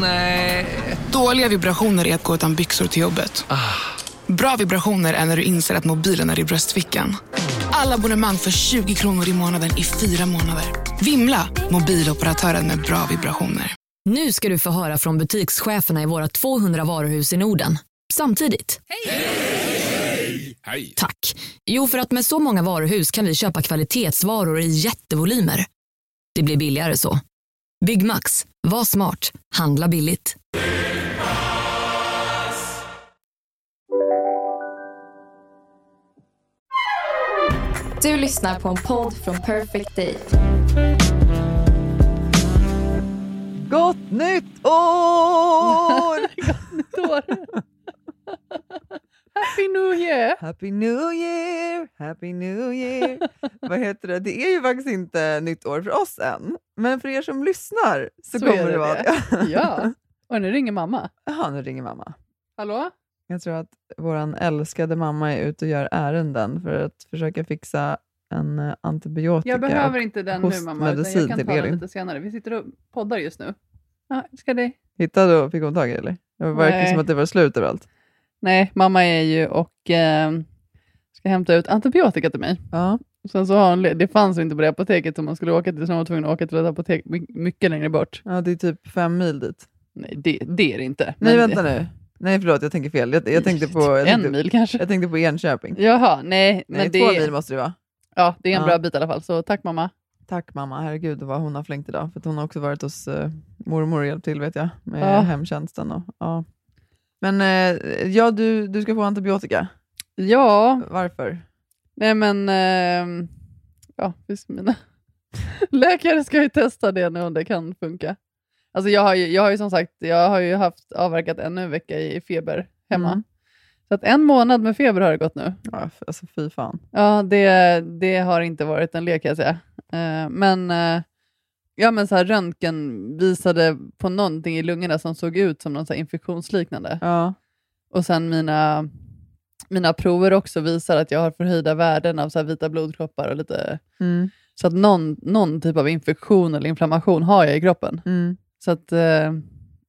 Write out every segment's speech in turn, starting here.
Nej. Dåliga vibrationer är att gå utan byxor till jobbet. Bra vibrationer är när du inser att mobilen är i bröstfickan. Alla abonnemang för 20 kronor i månaden i fyra månader. Vimla! Mobiloperatören med bra vibrationer. Nu ska du få höra från butikscheferna i våra 200 varuhus i Norden. Samtidigt. Hej! Tack. Jo, för att med så många varuhus kan vi köpa kvalitetsvaror i jättevolymer. Det blir billigare så. Byggmax. Var smart. Handla billigt. Du lyssnar på en podd från Perfect Day. Gott nytt år! År. Happy New Year! Happy New Year, Happy New Year. Vad heter det? Det är ju faktiskt inte nytt år för oss än, men för er som lyssnar så, Så kommer det, det vara det. det. Ja. Och nu ringer mamma. Jaha, nu ringer mamma. Hallå? Jag tror att vår älskade mamma är ute och gör ärenden för att försöka fixa en eh, antibiotika. Jag behöver inte den nu mamma, utan jag kan ta den lite senare. Vi sitter och poddar just nu. Ja, ska det? Hittade och fick hon tag i eller? Det verkar som att det var slut överallt. Nej, mamma är ju och eh, ska hämta ut antibiotika till mig. Ja. Sen så har hon, det fanns inte på det apoteket som man skulle åka till, så hon var tvungen att åka till ett apotek my- mycket längre bort. ja, det är typ fem mil dit. Nej, det, det är det inte. Nej, Men- vänta nu. Nej, förlåt, jag tänker fel. Jag, jag tänkte på... Jag En tänkte, mil kanske? Jag tänkte på Enköping. Jaha, nej. Nej, men det, två mil måste det vara. Ja, det är en Ja. bra bit i alla fall. Så tack mamma. Tack mamma, herregud vad hon har flängt idag. För att hon har också varit hos uh, mormor och hjälpt till vet jag, med Ja. hemtjänsten. Och, ja. Men eh, ja, du, du ska få antibiotika. Ja, Varför? nej men... ehm, ja, visst mina läkare ska ju testa det nu om det kan funka. Alltså jag har ju, jag har ju som sagt, jag har ju haft avverkat ännu en vecka i feber hemma. Mm. Så att en månad med feber har det gått nu. Ja, alltså fy fan. Ja, det, det har inte varit en lek kan jag säga. Eh, men, eh, ja, men så här, röntgen visade på någonting i lungorna som såg ut som här infektionsliknande. Ja. Och sen mina, mina prover också visar att jag har förhöjda värden av så vita blodkroppar och lite... Mm. Så att någon, någon typ av infektion eller inflammation har jag i kroppen. Mm. Så att, eh,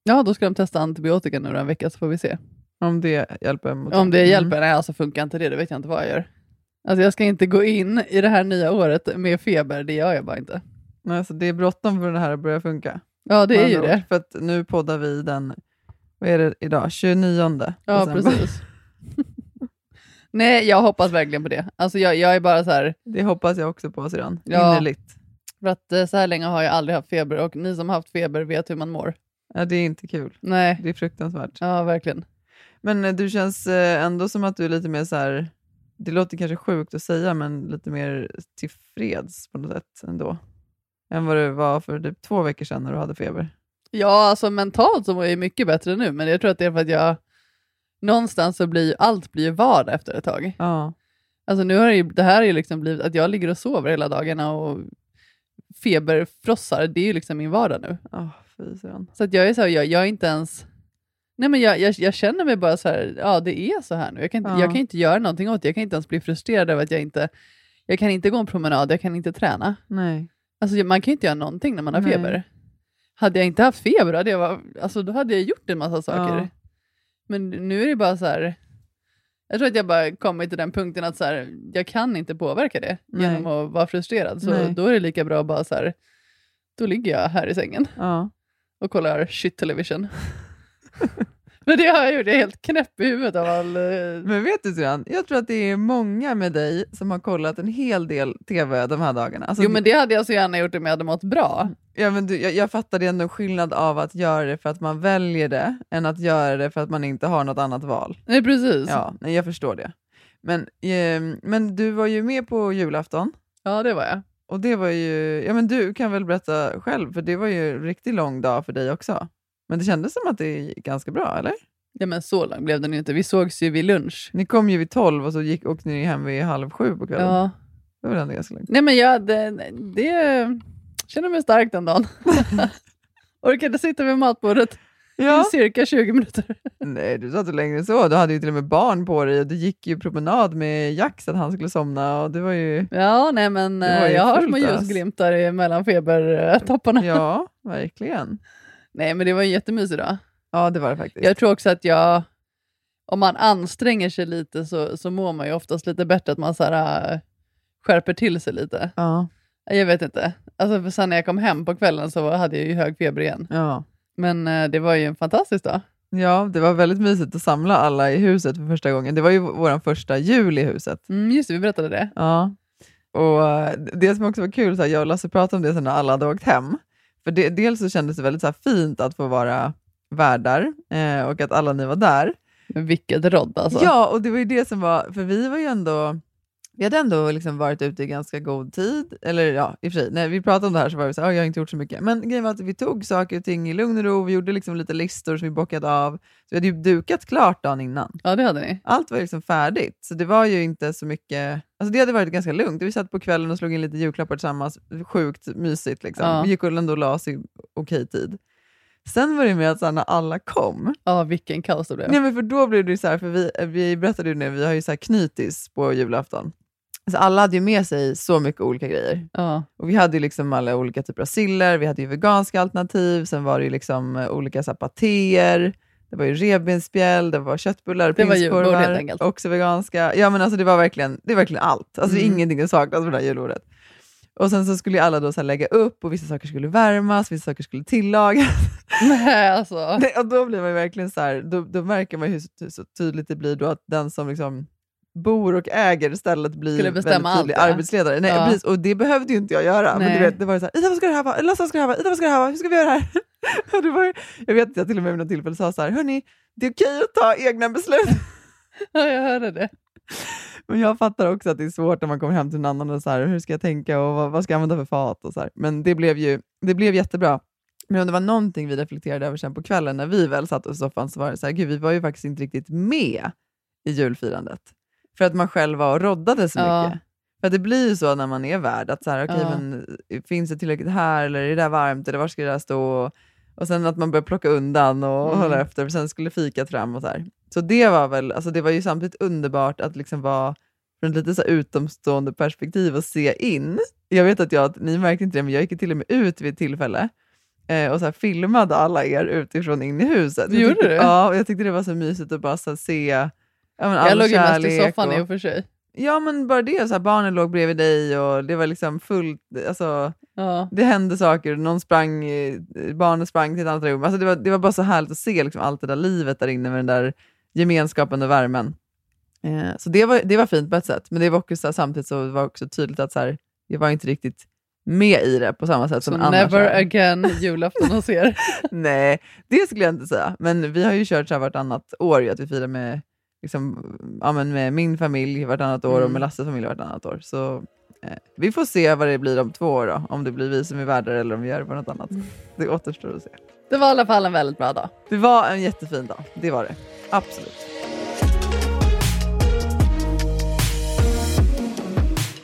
ja, då ska de testa antibiotika nu en vecka så får vi se. Om det hjälper. Mot Om det Mm. hjälper? Nej, alltså funkar inte det, då vet jag inte vad jag gör. Alltså jag ska inte gå in i det här nya året med feber, det gör jag bara inte. Alltså, det är bråttom för det här att börja funka. Ja, det är ju det. För att nu poddar vi den, vad är det idag, 29 Ja, precis. Nej, jag hoppas verkligen på det. Alltså jag, jag är bara så här, Det hoppas jag också på sedan. Ja. Innerligt. för att eh, så här länge har jag aldrig haft feber och ni som har haft feber vet hur man mår. Ja, det är inte kul. Nej, Det är fruktansvärt. ja verkligen. Men eh, du känns eh, ändå som att du är lite mer så här, det låter kanske sjukt att säga, men lite mer tillfreds på något sätt ändå. Än vad det var för typ två veckor sedan när du hade feber. Ja, alltså mentalt så mår jag mycket bättre nu, men jag tror att det är för att jag någonstans så blir allt blir vardag efter ett tag. Ja. Alltså nu har det, ju, det här är ju liksom blivit att jag ligger och sover hela dagarna och feberfrossar, det är ju liksom min vardag nu. Oh. Så att jag är så här, jag, jag är inte ens... Nej men jag, jag, jag känner mig bara så här, ja det är så här nu. Jag kan, inte, Ja. jag kan inte göra någonting åt det. Jag kan inte ens bli frustrerad över att jag inte... Jag kan inte gå en promenad, jag kan inte träna. Nej. Alltså man kan ju inte göra någonting när man har Nej. feber. Hade jag inte haft feber, hade jag, var, alltså, då hade jag gjort en massa saker. Ja. Men nu är det bara så här... Jag tror att jag bara kommit till den punkten att så här, jag kan inte påverka det Nej. genom att vara frustrerad. Så Nej. då är det lika bra att bara så här, då ligger jag här i sängen Ja. och kollar shit television. Men det har jag gjort, jag är helt knäpp i huvudet av all... eh, Men vet du Syrran, jag tror att det är många med dig som har kollat en hel del TV de här dagarna. Alltså, Jo men det hade jag så gärna gjort om jag hade mått bra. ja, men du, jag, jag är ändå skillnad av att göra det för att man väljer det, än att göra det för att man inte har något annat val. Nej precis. Ja, nej, jag förstår det. Men, eh, men du var ju med på julafton. Ja, det var jag. Och det var ju, ja men du kan väl berätta själv, för det var ju en riktigt lång dag för dig också. Men det kändes som att det gick ganska bra, eller? Ja men så lång blev den ju inte. Vi sågs ju vid lunch. Ni kom ju vid tolv och så gick, åkte ni hem vid halv sju på kvällen. Ja. Det var ändå ganska långt. Nej men jag det, det känner mig stark den dagen. Orkade sitta vid matbordet Ja. i cirka 20 minuter. Nej, du satt längre än så. Du hade ju till och med barn på dig och du gick ju promenad med Jack så att han skulle somna. Och det var ju... Ja, nej men ju jag har små ljusglimtar mellan febertopparna. Ja, verkligen. Nej, men det var en jättemysig dag. Ja, det var det faktiskt. Jag tror också att jag, om man anstränger sig lite så, så mår man ju oftast lite bättre, att man så här, äh, skärper till sig lite. Ja, Jag vet inte. Alltså, för sen när jag kom hem på kvällen så hade jag ju hög feber igen. ja. Men eh, det var ju en fantastisk dag. ja, det var väldigt mysigt att samla alla i huset för första gången. Det var ju vår första jul i huset. Mm, just det, vi berättade det. Ja. Och eh, Det som också var kul, så här, jag och Lasse pratade om det sen när alla hade åkt hem. För det, dels så kändes det väldigt så fint att få vara värdar eh, och att alla ni var där. Men vilket rodd alltså. Ja, och det var ju det som var, för vi var ju ändå, vi hade ändå liksom varit ute i ganska god tid. Eller ja, i och för sig, när vi pratade om det här så var vi så här, "Ja, jag har inte gjort så mycket. Men grejen var att vi tog saker och ting i lugn och ro, vi gjorde liksom lite listor som vi bockade av. Så vi hade ju dukat klart dagen innan. Ja, det hade ni. Allt var liksom färdigt, så det var ju inte så mycket... Alltså det hade varit ganska lugnt. Vi satt på kvällen och slog in lite julklappar tillsammans. Sjukt mysigt. Liksom. Ja. Vi gick och ändå la oss i okej tid. Sen var det med att så här, när alla kom, Ja, vilken kaos det blev. nej, men för då blev det så här, för vi, vi berättade ju det, vi har ju så här knytis på julafton. Så alla hade ju med sig så mycket olika grejer. Ja. Och Vi hade ju liksom alla olika typer av siller, vi hade ju veganska alternativ, sen var det ju liksom eh, olika så här, patéer, det var ju revbensspjäll, det var köttbullar, Det var prinskorvar, också veganska. Ja men alltså det var verkligen, det är verkligen allt. Alltså det Mm. ingenting som saknas på det här julbordet. Och sen så skulle ju alla då så lägga upp och vissa saker skulle värmas, vissa saker skulle tillagas. Nej, alltså. Nej, och då blir man verkligen så här, då, då märker man ju hur så tydligt det blir då att den som liksom bor och äger stället blir Skulle bestämma väldigt tydlig allt, arbetsledare. Nej, Ja. precis, och det behövde ju inte jag göra. Men Nej. du vet, det var ju så här, Ida vad ska det här vara? Lasse vad ska det här vara? Ida vad ska det här vara? Hur ska vi göra det här? och det var ju, jag vet att jag till och med vid något tillfälle sa så här, hörni, det är okej att ta egna beslut. Ja, jag hörde det. Men jag fattar också att det är svårt när man kommer hem till en annan och så här, hur ska jag tänka och vad, vad ska jag använda för fat och så här. Men det blev ju det blev jättebra. Men om det var någonting vi reflekterade över sen på kvällen när vi väl satt i soffan så var det så här, gud vi var ju faktiskt inte riktigt med i julfirandet. För att man själv var och roddade så Ja. mycket. För att det blir ju så när man är värd, att så här, okej, Ja. men finns det tillräckligt här eller är det där varmt eller var ska det där stå? Och sen att man börjar plocka undan och Mm. hålla efter, för sen skulle fikat fram och så här. Så det var väl, alltså det var ju samtidigt underbart att liksom vara från ett lite så utomstående perspektiv och se in. Jag vet att jag, ni märkte inte det, men jag gick till och med ut vid ett tillfälle eh, och så filmade alla er utifrån in i huset. Du Jag gjorde tyckte, det? Ja, och jag tyckte det var så mysigt att bara så se ja, men, Jag låg ju mest i soffan och- i och för sig. Ja, men bara det. Så här, barnen låg bredvid dig och det var liksom fullt. Alltså, Ja. det hände saker. Någon sprang, barnen sprang till ett annat rum. Alltså, det, var, det var bara så härligt att se liksom, allt det där livet där inne med den där gemenskapen och värmen. Eh, så det var, det var fint på ett sätt. Men det var också, så här, samtidigt så var det också tydligt att så här, jag var inte riktigt med i det på samma sätt som annars. never again julafton hos er. Nej, det skulle jag inte säga. Men vi har ju kört så här vartannat år, att vi firar med, liksom, ja, med min familj vartannat år och Mm. med Lasses familj vartannat år. Så eh, vi får se vad det blir om två år då, om det blir vi som är värdar eller om vi gör det på något annat. Det återstår att se. Det var i alla fall en väldigt bra dag. Det var en jättefin dag, det var det. Absolut.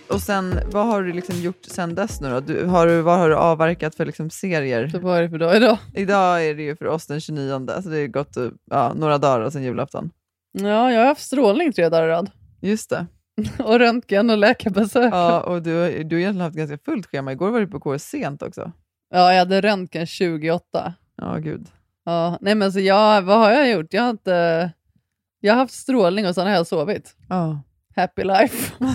Och sen, vad har du liksom gjort sen dess nu då? Du, har du, vad har du avverkat för liksom serier? Så vad är det för dag idag? Idag är det ju för oss den 29, så det har gått ja, några dagar sedan julafton. Ja, jag har haft strålning tre dagar i rad. Just det. Och röntgen och läkarbesök. Ja. Ja, och du, du har egentligen haft ganska fullt schema. Igår var du på KS sent också. jag hade röntgen 28. Ja, gud. Ja, nej men så jag, vad har jag gjort? Jag har inte... Jag har haft strålning och sen har jag sovit. Ja. Happy life.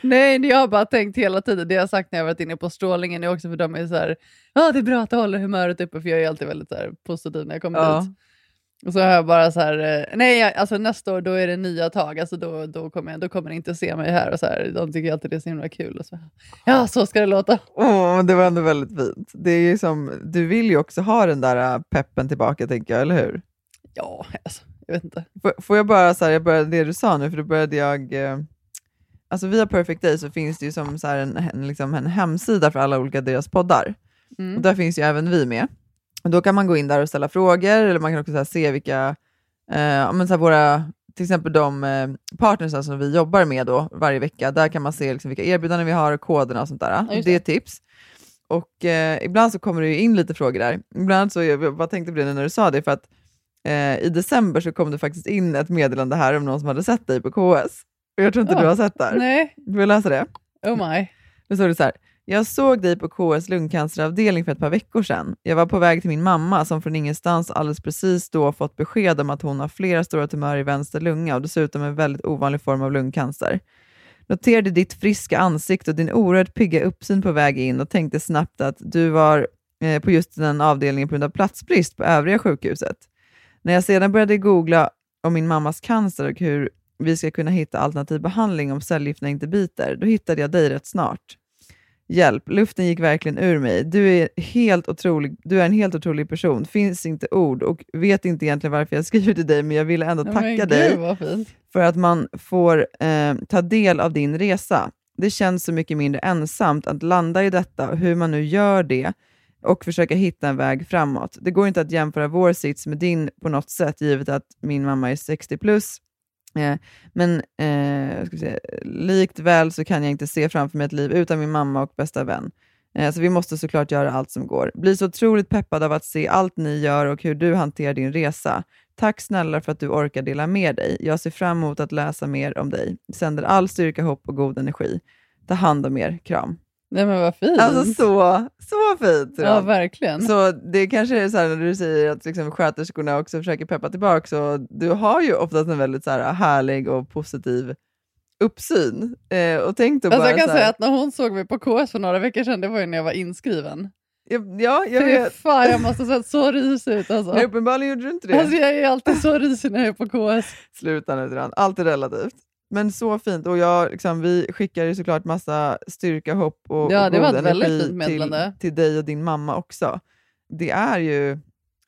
Nej, jag har bara tänkt hela tiden, det jag har sagt när jag varit inne på strålningen är också för de är så här, ja det är bra att du håller humöret uppe, för jag är alltid väldigt så här, positiv när jag kommer Ja. dit. Och så har jag bara så här, eh, nej alltså nästa år då är det nya tag, alltså då, då, kommer jag, då kommer ni inte se mig här och så här, de tycker alltid det är så himla kul. Och så, ja, så ska det låta. Men det var ändå väldigt fint. Det är ju som, du vill ju också ha den där äh, peppen tillbaka, tänker jag, eller hur? Ja, alltså, jag vet inte. Får, får jag bara, så här, jag började det du sa nu, för då började jag... Eh, alltså via Perfect Day så finns det ju som så här en, en, liksom en hemsida för alla olika deras poddar. Mm. Och där finns ju även vi med. Då kan man gå in där och ställa frågor, eller man kan också så här, se vilka, eh, ja, men så här, våra, till exempel de eh, partners som vi jobbar med då varje vecka, där kan man se liksom, vilka erbjudanden vi har, koderna och sånt där. just det är tips. Och eh, ibland så kommer det in lite frågor där. Ibland så, jag bara tänkte på det när du sa det, för att eh, i december så kom det faktiskt in ett meddelande här om någon som hade sett dig på KS. Och jag tror inte Ja. du har sett det här. Nej, Du vill läsa det? oh my. Då står det så här. Jag såg dig på KS lungcanceravdelning för ett par veckor sedan. Jag var på väg till min mamma som från ingenstans alldeles precis då fått besked om att hon har flera stora tumörer i vänster lunga och dessutom en väldigt ovanlig form av lungcancer. Noterade ditt friska ansikte och din oerhört pigga uppsyn på väg in och tänkte snabbt att du var eh, på just den avdelningen på grund av platsbrist på övriga sjukhuset. När jag sedan började googla om min mammas cancer och hur vi ska kunna hitta alternativ behandling om cellgifterna inte biter, då hittade jag dig rätt snart. Hjälp, luften gick verkligen ur mig. Du är, helt otrolig, du är en helt otrolig person, finns inte ord och vet inte egentligen varför jag skriver till dig, men jag ville ändå tacka gud, dig fint. för att man får eh, ta del av din resa. Det känns så mycket mindre ensamt att landa i detta hur man nu gör det och försöka hitta en väg framåt. Det går inte att jämföra vår sits med din på något sätt, givet att min mamma är 60 plus. Eh, men eh, ska vi likt väl så kan jag inte se framför mig ett liv utan min mamma och bästa vän. Eh, så vi måste såklart göra allt som går. Blir så otroligt peppad av att se allt ni gör och hur du hanterar din resa. Tack snälla för att du orkar dela med dig. Jag ser fram emot att läsa mer om dig. Sänder all styrka, hopp och god energi. Ta hand om er. Kram. Nej men vad fint. Alltså så, så fint! ja, verkligen. Så det kanske är så här när du säger att liksom sköterskorna också försöker peppa tillbaka, så du har ju oftast en väldigt så här härlig och positiv uppsyn. Eh, och tänk då Alltså bara jag kan här, säga att när hon såg mig på KS för några veckor sedan, det var ju när jag var inskriven. ja, ja, jag Fy vet. fan, jag måste ha sett så risig ut alltså. Men uppenbarligen gjorde du inte det. Alltså jag är alltid så risig när jag är på KS. Sluta nu Duran, allt är relativt. Men så fint och jag, liksom, vi skickar ju såklart massa styrka, hopp och, Ja, och god energi till, till dig och din mamma också. Det är ju,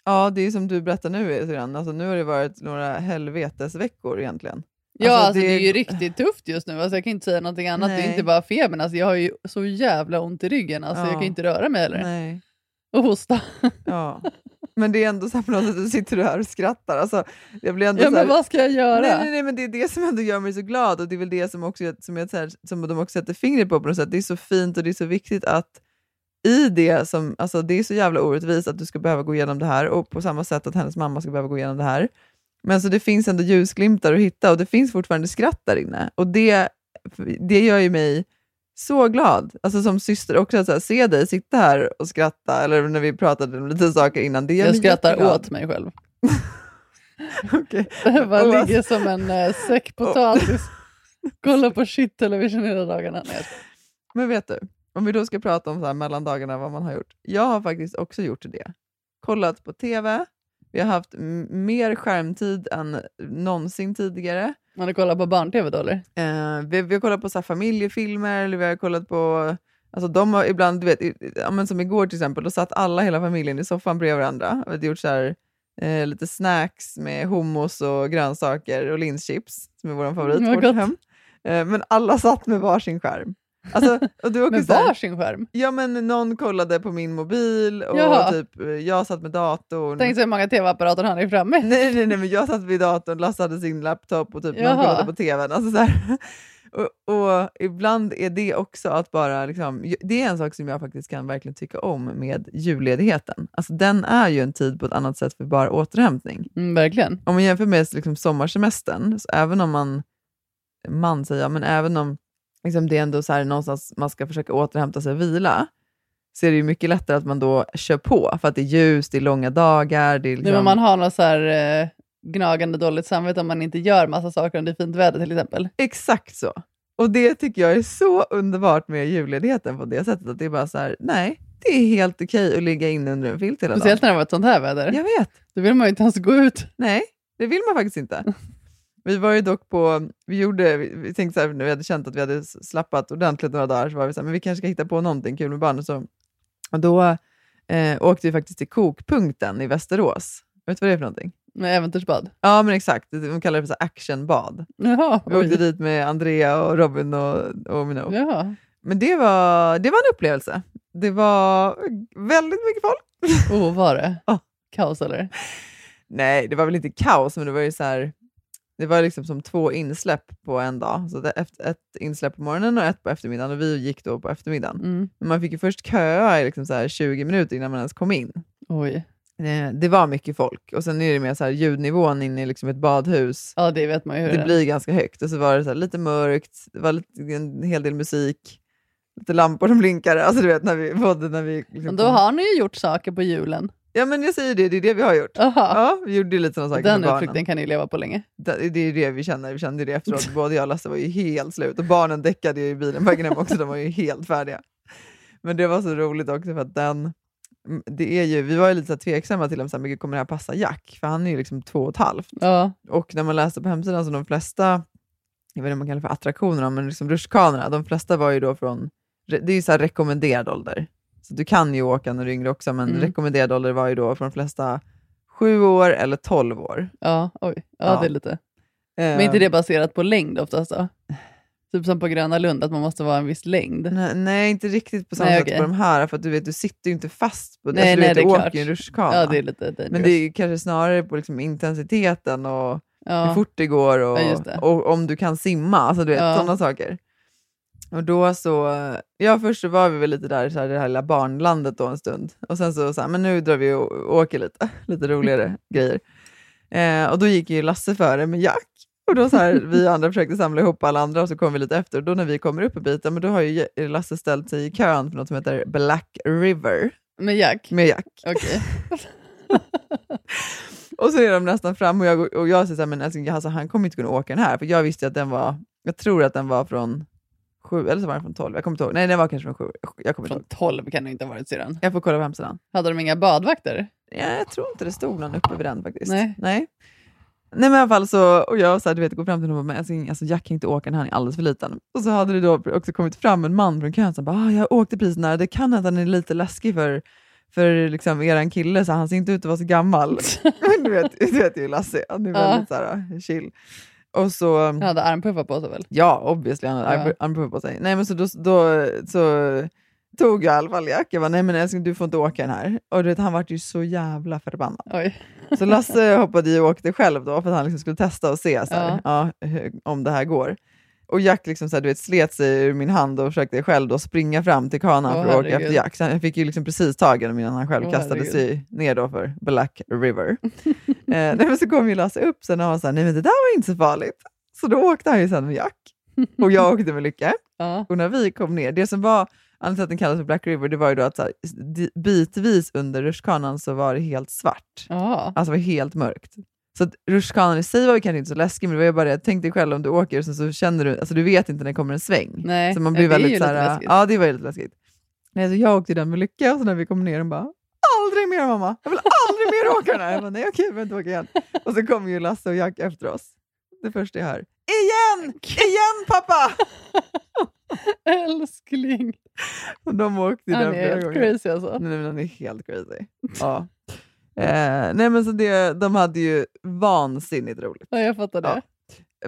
ja det är som du berättar nu Duran, alltså nu har det varit några helvetesveckor egentligen. Ja, Alltså, alltså, det... det- är ju riktigt tufft just nu. Alltså, jag kan inte säga någonting annat. Det är Nej. inte bara febern. Alltså, jag har ju så jävla ont i ryggen. Alltså, Ja. Jag kan inte röra mig heller. Nej. Och hosta. Ja. Men det är ändå så här på något sätt, du sitter här och skrattar. Alltså, jag blir ändå Ja, så här, men vad ska jag göra? Nej, nej, nej, men det är det som ändå gör mig så glad och det är väl det som, också, som, jag, här, som de också sätter fingret på på något sätt. Det är så fint och det är så viktigt att i det som, alltså det är så jävla orättvist att du ska behöva gå igenom det här och på samma sätt att hennes mamma ska behöva gå igenom det här. Men så det finns ändå ljusglimtar att hitta och det finns fortfarande skratt där inne och det, det gör ju mig så glad. Alltså som syster också, att så här, se dig sitta här och skratta, eller när vi pratade om lite saker innan. Det Jag skrattar jätteglad. åt mig själv. Okej. Jag bara Och ligger som en äh, säck potatis. Kollar på shit television hela dagarna. Nej. Men vet du, om vi då ska prata om så här mellandagarna, vad man har gjort. Jag har faktiskt också gjort det. Kollat på TV, vi har haft mer skärmtid än någonsin tidigare. Man har kollat på barn-tv då eller? Eh, vi, vi har kollat på så här familjefilmer, eller vi har kollat på Alltså de har ibland, du vet, ja, men som igår till exempel, då satt alla, hela familjen i soffan bredvid varandra. Vi hade gjort så här, eh, lite snacks med hummus och grönsaker och linschips, som är vår favorit Mm, vårt hem. Eh, men alla satt med varsin skärm. Alltså, och du Med varsin skärm? Ja men någon kollade på min mobil och Jaha. typ, eh, jag satt med datorn. Tänk så hur många tv-apparater han är framme. Nej, nej, nej, men jag satt vid datorn, Lasse hade sin laptop och typ någon Jaha. kollade på tvn. Alltså så. Och, och ibland är det också att bara, liksom, det är en sak som jag faktiskt kan verkligen tycka om med julledigheten. Alltså den är ju en tid på ett annat sätt för bara återhämtning. Mm, verkligen. Om man jämför med liksom, sommarsemestern, så även om man, man säger men även om liksom, det är ändå så här, någonstans man ska försöka återhämta sig och vila, så är det ju mycket lättare att man då kör på, för att det är ljus, det är långa dagar. Det är liksom, men man har något så här eh, gnagande dåligt samvete om man inte gör massa saker om det är fint väder till exempel. Exakt så. Och det tycker jag är så underbart med julledigheten på det sättet, att det är bara så här, nej, det är helt okej att ligga inne under en filt hela Speciellt dagen. när det var ett sånt här väder. Jag vet. Då vill man ju inte ens gå ut. Nej, det vill man faktiskt inte. Vi var ju dock på, vi gjorde, vi, tänkte så här, när vi hade känt att vi hade slappat ordentligt några dagar, så var vi så här, men vi kanske ska hitta på någonting kul med barnen. Så, och då eh, åkte vi faktiskt till Kokpunkten i Västerås. Vet du vad det är för någonting? Med äventyrsbad. Ja, men exakt. De kallar det för så actionbad. Jaha. Vi åkte dit med Andrea och Robin och, och. Jaha. Men det var, det var en upplevelse. Det var väldigt mycket folk. Oh, var det? Ja. Kaos eller? Nej, det var väl inte kaos, men det var ju så här, det var liksom som två insläpp på en dag. Så det, ett, insläpp på morgonen och ett på eftermiddagen och vi gick då på eftermiddagen. Mm. Men man fick ju först köa i liksom så här 20 minuter innan man ens kom in. Oj. Eh, Det var mycket folk och sen är det mer så här ljudnivån inne i liksom ett badhus. Ja, det vet man ju hur Det det blir ganska högt och så var det så lite mörkt, det var lite, en hel del musik. lite lampor som blinkar. Alltså du vet, när vi, både när vi liksom Men då har ni ju gjort saker på julen. Ja men jag säger det, det är det vi har gjort. Aha. Ja, vi gjorde lite sådana saker Den utflykten kan ni leva på länge. Det, det är det vi känner, vi kände det efteråt. Både jag och Lasse var ju helt slut och barnen däckade ju i bilen på vägen hem också, de var ju helt färdiga. Men det var så roligt också för att den, det är ju, vi var ju lite så tveksamma till om så här, mycket kommer det här passa Jack, för han är ju liksom två och ett halvt. Ja. Och när man läste på hemsidan så de flesta, jag vet inte om man kallar för attraktionerna, men liksom rutschkanorna, de flesta var ju då från, det är ju så rekommenderad ålder. Så du kan ju åka när du är yngre också, men Mm. rekommenderad ålder var ju då från de flesta sju år eller tolv år. Ja, oj. Ja, Ja. det är lite. Men är inte det baserat på längd oftast då? Typ som på Gröna Lund, att man måste vara en viss längd. Nej, nej, inte riktigt på samma Nej, sätt okej. på de här, för du vet, du sitter ju inte fast på det. Nej, alltså, du nej, vet, det du åker ju en rutschkana. Ja, det är lite dangerous. Men det är kanske snarare på liksom intensiteten och hur ja. fort det går och, Ja, det. och om du kan simma, alltså du vet Ja. sådana saker. Och då så, ja först så var vi väl lite där i så här, det här lilla barnlandet då en stund. Och sen så, så här, men nu drar vi och åker lite, lite roligare grejer. Eh, och då gick ju Lasse före med Jack. Och då så här, vi andra försökte samla ihop alla andra och så kom vi lite efter. Och då när vi kommer upp en bit, men då har ju Lasse ställt sig i kön för något som heter Black River Med Jack? med Jack. Okej. Och så är de nästan fram och jag, och jag säger så här, men alltså, alltså, han kommer inte kunna åka den här, för jag visste att den var, jag tror att den var från sju, eller så var den från tolv, jag kommer inte ihåg. Nej, den var kanske från sju. Jag kommer inte ihåg. Från 12 kan det inte ha varit sedan. Jag får kolla på hemsidan. Hade de inga badvakter? Ja, jag tror inte det stod någon uppe vid den faktiskt. Nej. Nej. Nej men i alla fall så, och jag så här, du vet, går fram till honom och bara, alltså, alltså Jack kan inte åka den, han är alldeles för liten. Och så hade det då också kommit fram en man från kön som bara, ah, jag åkte precis här, det kan hända att han är lite läskig för, för liksom eran kille, så han ser inte ut att vara så gammal. Du vet, du vet ju Lasse, han är väldigt så här, chill. Och så, Han hade armpuffar på sig väl? ja obviously, han hade Ja. arm- armpuffar på sig. Nej men så då, då så tog jag Jack, jag bara, nej men älskling du får inte åka den här. Och du vet, han vart ju så jävla förbannad. Oj. Så Lasse hoppade i och åkte själv då för att han liksom skulle testa och se så här, ja. hur- om det här går. Och Jack liksom så här, du vet, slet sig ur min hand och försökte själv då springa fram till kanan för att åka efter Jack. Så jag fick ju liksom precis tag i honom innan han själv Åh, kastade herregud. sig ner då för Black River. eh, men så kom ju Lasse upp sen och han sa nej men det där var inte så farligt. Så då åkte han ju sen med Jack och jag åkte med Lycke. Ja. Och när vi kom ner, det som var anledningen till att den kallas för Black River, det var ju då att så här, bitvis under rutschkanan så var det helt svart. Ja. Alltså var helt mörkt. Så att rutschkanan i sig var ju kanske inte så läskig, men det var ju bara det, tänk dig själv om du åker och sen så känner du, alltså du vet inte när det kommer en sväng. Nej, så man blir det är väldigt ju så lite här, läskigt. ja det var ju lite läskigt. Nej, så jag åkte den med Lycka och så när vi kom ner, hon bara aldrig mer mamma, jag vill aldrig mer åka den här. Jag bara, nej okej, jag behöver inte åka igen. Och så kom ju Lasse och Jack efter oss. Det första jag hör, igen, igen pappa! Älskling. Och de åkte ju Han den är flera helt gånger. crazy alltså. Nej, men den är helt crazy. Ja. Eh, nej, men så det, de hade ju vansinnigt roligt. Ja, jag fattar det.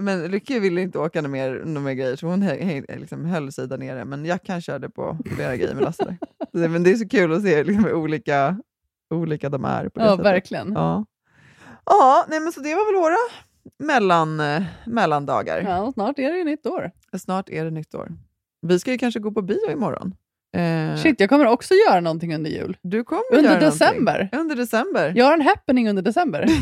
Men Lykke ville inte åka några mer, mer grejer, så hon hä, hä, liksom höll sig där nere. Men Jack han körde på flera grejer med Lasse. Men det är så kul att se liksom, hur olika, olika de är. På det Ja, sättet. verkligen. Ja, ja nej, men så det var väl våra mellan, eh, mellandagar. Ja, snart är det ju nytt år. Snart är det nytt år. Vi ska ju kanske gå på bio imorgon. Eh, Shit, jag kommer också göra någonting under jul. Du kommer Under göra december. Någonting. Under december. Jag har en happening under december.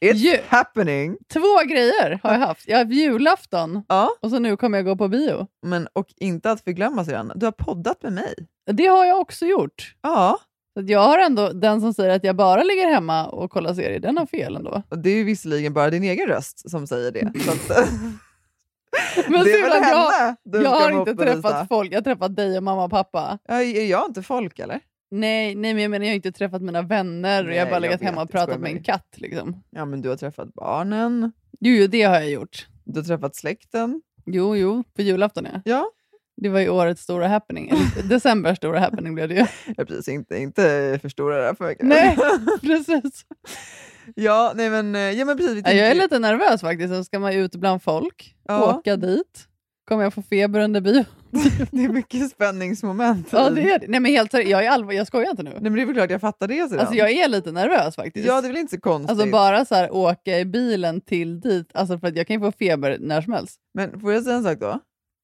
It's Ju- happening! Två grejer har jag haft. Jag har haft julafton Ja, och så nu kommer jag gå på bio. men och inte att förglömma sedan, du har poddat med mig. Det har jag också gjort. Ja, Så jag har ändå, den som säger att jag bara ligger hemma och kollar serier, den har fel ändå. och det är ju visserligen bara din egen röst som säger det. Men det är väl jag, henne jag ska har inte träffat folk. Jag har träffat dig och mamma och pappa. Ja, är jag inte folk eller? Nej, nej men jag menar jag har inte träffat mina vänner och Nej, jag har bara jag legat hemma och jag pratat med en katt. Liksom. Ja, men du har träffat barnen, Jo, jo, det har jag gjort. du har träffat släkten. Jo, jo, på julafton ja. Ja, Det var ju årets stora happening. Decembers stora happening blev det ju. ja precis. Inte, inte förstora det här för mycket. Nej, precis. Ja, nej men, eh, ja, men precis. Jag är lite nervös faktiskt. Så ska man ut bland folk, Ja. åka dit. Kommer jag få feber under bio? det är mycket spänningsmoment. Ja, det är. Nej, men helt jag, är allvar, jag skojar inte nu. Nej, men det är väl klart jag fattar det sedan. Alltså, jag är lite nervös faktiskt. Ja, det är väl inte så konstigt. Alltså bara så här, åka i bilen till dit, alltså för att jag kan ju få feber när som helst. Men får jag säga en sak då?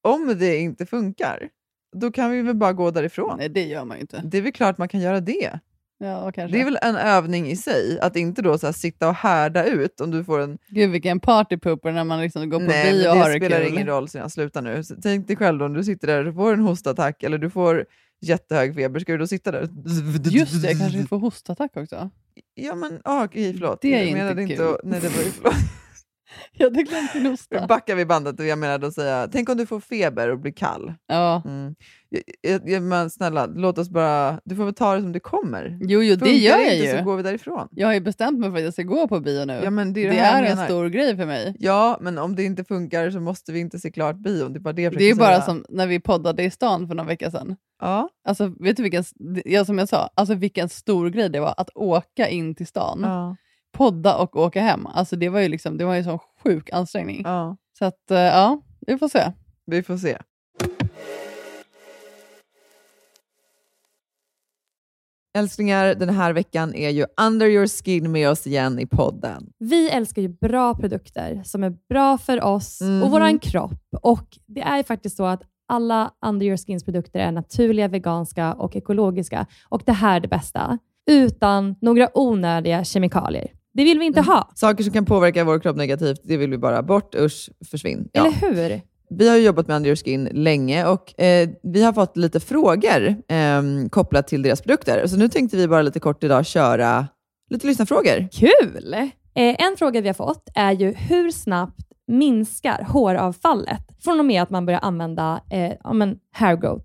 Om det inte funkar, då kan vi väl bara gå därifrån. Nej, det gör man ju inte. Det är väl klart man kan göra det. Ja. Det är väl en övning i sig, att inte då så här sitta och härda ut om du får en... Gud vilken partypooper när man liksom går på Nej, bio och har det det spelar kul. ingen roll, så jag slutar nu. Så tänk dig själv då, om du sitter där och får en hostattack eller du får jättehög feber, ska du då sitta där? Just det, jag kanske får hostattack också. Ja men, ah, okej förlåt. Det är jag inte menade inte kul. att, Nej det var ju förlåt. Jag hade glömt min Nu hosta. backar vi bandet och jag menade att säga, tänk om du får feber och blir kall. Ja. Mm. Jag, jag, men snälla, låt oss bara, du får väl ta det som det kommer. Jo, jo, det Funkar gör jag inte så ju. går vi därifrån. Jag har ju bestämt mig för att jag ska gå på bio nu. Ja, men det är, det det är en stor grej för mig. Ja, men om det inte funkar så måste vi inte se klart bion. Det är bara det jag Det är bara säga. som när vi poddade i stan för några veckor sedan. Ja, Alltså, vet du vilken, ja, som jag sa, alltså vilken stor grej det var att åka in till stan, ja, podda och åka hem. Alltså det var ju liksom, det var ju en sån sjuk ansträngning. ja. Så att, eh, ja, vi får se. Vi får se. Älsklingar, den här veckan är ju Under your skin med oss igen i podden. Vi älskar ju bra produkter som är bra för oss Mhm. och våran kropp. Och Det är ju faktiskt så att alla Under Your Skins produkter är naturliga, veganska och ekologiska. Och det här är det bästa. Utan några onödiga kemikalier. Det vill vi inte ha, Saker som kan påverka vår kropp negativt, det vill vi bara bort. Usch, försvinn. Ja. eller hur? Vi har jobbat med Under your skin länge och eh, vi har fått lite frågor eh, kopplat till deras produkter. Så nu tänkte vi bara lite kort idag köra lite lyssnarfrågor. Kul! Eh, en fråga vi har fått är ju hur snabbt minskar håravfallet från och med att man börjar använda eh, ja, men hair growth?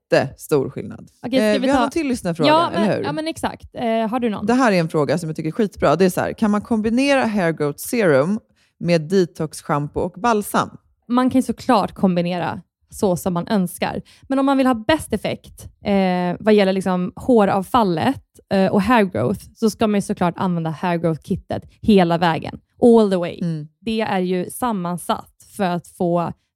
jättestor skillnad. Okej, Eh, vi vi har ta- en till lyssnarfråga, ja, men, eller hur? ja, men exakt. Eh, har du någon? Det här är en fråga som jag tycker är skitbra. Det är så här, kan man kombinera hair growth serum med detox shampoo och balsam? man kan såklart kombinera så som man önskar. Men om man vill ha bäst effekt eh, vad gäller liksom håravfallet eh, och hair growth, så ska man ju såklart använda hair growth-kittet hela vägen. All the way. Mm. Det är ju sammansatt för att få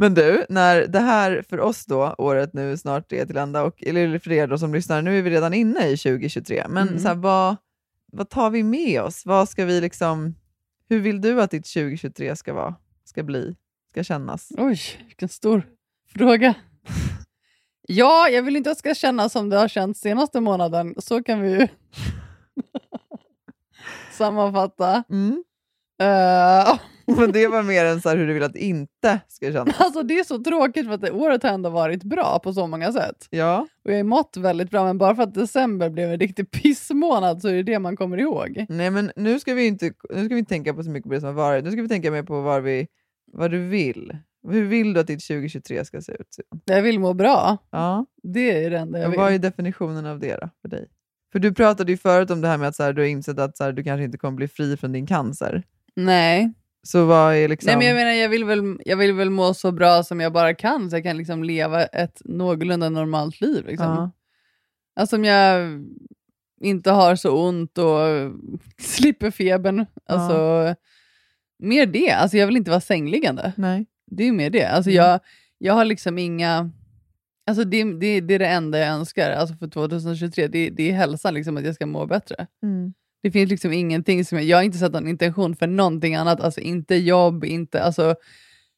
Men du, när det här för oss då, året nu snart är till ända, och, eller för er då som lyssnar, nu är vi redan inne i 2023, men Mm. så här, vad, vad tar vi med oss? Vad ska vi liksom, hur vill du att ditt 2023 ska vara, ska bli, ska kännas? Oj, vilken stor fråga. Ja, jag vill inte att det ska kännas som det har känts senaste månaden. Så kan vi ju sammanfatta. Mm. Eh, Men det var mer än så hur du vill att det inte ska kännas. alltså det är så tråkigt för att det året har ändå varit bra på så många sätt. Ja, Och jag har mått väldigt bra, men bara för att december blev en riktig pissmånad så är det det man kommer ihåg. nej men nu ska vi inte, nu ska vi inte tänka på så mycket på det som har varit, nu ska vi tänka mer på vad, vi, vad du vill. Hur vill du att ditt 2023 ska se ut? Jag vill må bra. Ja. Det är det enda jag vill. vad är definitionen av det då, för dig? För du pratade ju förut om det här med att så här, du har insett att så här, du kanske inte kommer bli fri från din cancer. Nej. Så vad är liksom... Nej, men jag menar, jag vill, väl, jag vill väl må så bra som jag bara kan så jag kan liksom leva ett någorlunda normalt liv. Liksom. Ja. Alltså om jag inte har så ont och slipper febern. Alltså, Mer det. Alltså jag vill inte vara sängliggande. Nej. Det är mer det. Alltså Mm. jag, jag har liksom inga... Alltså det, det, det är det enda jag önskar alltså för 2023. Det, det är hälsan, liksom, att jag ska må bättre. Mm. Det finns liksom ingenting som jag... Jag har inte satt någon intention för någonting annat. Alltså inte jobb, inte... Alltså,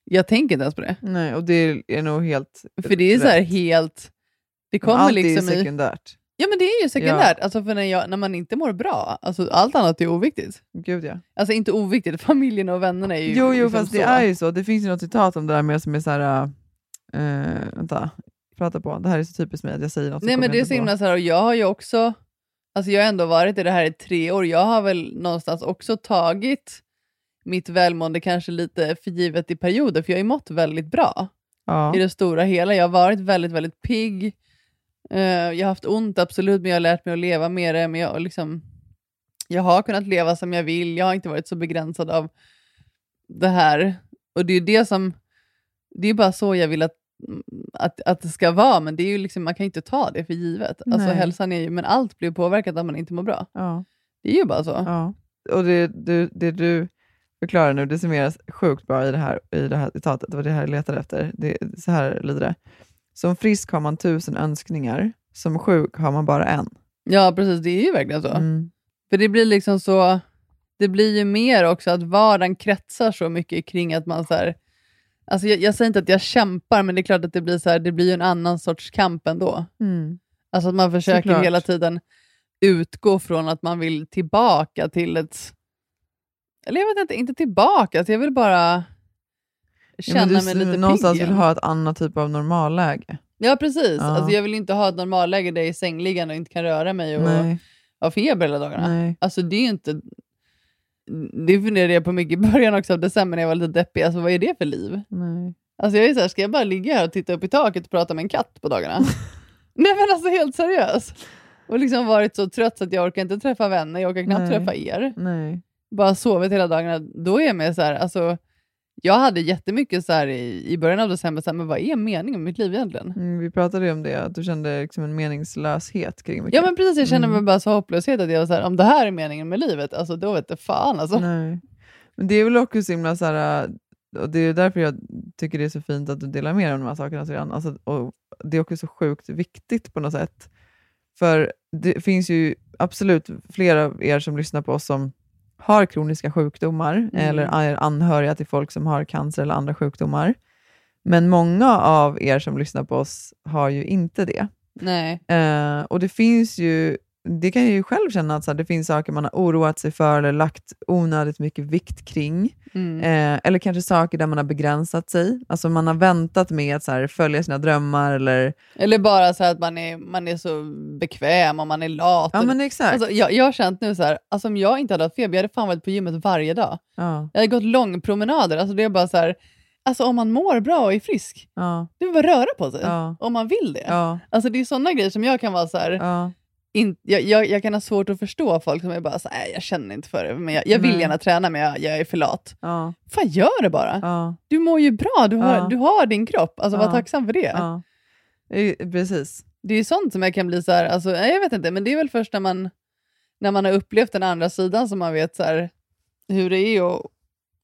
jag tänker inte ens på det. Nej, och det är nog helt För det är så här rätt. helt... Det kommer Allt liksom är i... sekundärt. Ja men det är ju sekundärt, alltså för när, jag, när man inte mår bra, alltså allt annat är oviktigt. Gud ja. Alltså inte oviktigt, familjen och vännerna är ju Jo, jo liksom fast så. det är ju så. Det finns ju något citat om det där med som är så här... Uh, vänta, prata på. Det här är så typiskt mig att jag säger något. så Nej men det är så himla så här, och jag har ju också, alltså jag har ändå varit i det här i tre år, jag har väl någonstans också tagit mitt välmående kanske lite för givet i perioder, för jag har ju mått väldigt bra Ja. i det stora hela. Jag har varit väldigt, väldigt pigg. Eh, jag har haft ont, absolut, men jag har lärt mig att leva med det. Men jag, liksom, jag har kunnat leva som jag vill. Jag har inte varit så begränsad av det här. Och det är det som, det är bara så jag vill att, att, att det ska vara, men det är ju liksom, man kan ju inte ta det för givet. Alltså hälsan är ju, men allt blir påverkat om man inte mår bra. Ja. Det är ju bara så. Ja. Och det du, det du förklarar nu, det summeras sjukt bra i det här, i det här citatet. Det var det här jag letade efter. Det, så här lyder det. Som frisk har man tusen önskningar, som sjuk har man bara en. Ja, precis. Det är ju verkligen så. Mm. För det blir liksom så, det blir ju mer också att vardagen kretsar så mycket kring att man så här, alltså jag, jag säger inte att jag kämpar, men det är klart att det blir så här, det blir en annan sorts kamp ändå. Mm. Alltså att man försöker Såklart. hela tiden utgå från att man vill tillbaka till ett, eller jag vet inte, inte tillbaka, alltså jag vill bara Ja, känna men du mig lite någonstans pigg vill igen. ha ett annat typ av normalläge. Ja, precis. Ja. Alltså jag vill inte ha ett normalläge där jag är sängliggande och inte kan röra mig och Nej. ha feber hela dagarna. Nej. Alltså det är inte... Det funderade jag på mycket i början också av december när jag var lite deppig. Alltså vad är det för liv? Nej. Alltså jag är så här, ska jag bara ligga här och titta upp i taket och prata med en katt på dagarna? Nej men alltså helt seriöst. Och liksom varit så trött så att jag orkar inte träffa vänner, jag orkar knappt Nej. träffa er. Nej. Bara sovit hela dagarna. Då är jag med så här, alltså jag hade jättemycket så här i, i början av december, så här, men vad är meningen med mitt liv egentligen? Mm, vi pratade ju om det, att du kände liksom en meningslöshet kring mycket. Ja men precis, jag kände Mm. mig bara så hopplöshet att jag var så här, om det här är meningen med livet, alltså då vet jag fan alltså. Nej. Men det är väl också så himla så här, och det är därför jag tycker det är så fint att du delar med dig av de här sakerna. Sedan. Alltså, och det är också så sjukt viktigt på något sätt. För det finns ju absolut flera av er som lyssnar på oss som har kroniska sjukdomar eller är anhöriga till folk som har cancer eller andra sjukdomar. Men många av er som lyssnar på oss har ju inte det. Nej. Eh, och det finns ju, det kan jag ju själv känna att så här, det finns saker man har oroat sig för eller lagt onödigt mycket vikt kring. Mm. Eh, eller kanske saker där man har begränsat sig. Alltså man har väntat med att så här, följa sina drömmar eller... Eller bara så att man är, man är så bekväm och man är lat. Ja men exakt. Alltså, jag, jag har känt nu så här, alltså om jag inte hade haft feber, jag hade fan varit på gymmet varje dag. ja, Jag hade gått långpromenader. Alltså det är bara så här, alltså om man mår bra och är frisk, ja, det är bara röra på sig. Ja. Om man vill det. ja, Alltså det är sådana grejer som jag kan vara så här, in, jag, jag, jag kan ha svårt att förstå folk som är bara så här, "Nej, jag känner inte för det, men jag, jag vill Nej. gärna träna men jag, jag är för lat. ja, Fan gör det bara. ja, Du mår ju bra, du har, Ja. du har din kropp. Alltså var tacksam för det. Precis. Det är ju sånt som jag kan bli så här, alltså, jag vet inte, men det är väl först när man, när man har upplevt den andra sidan som man vet så här, hur det är och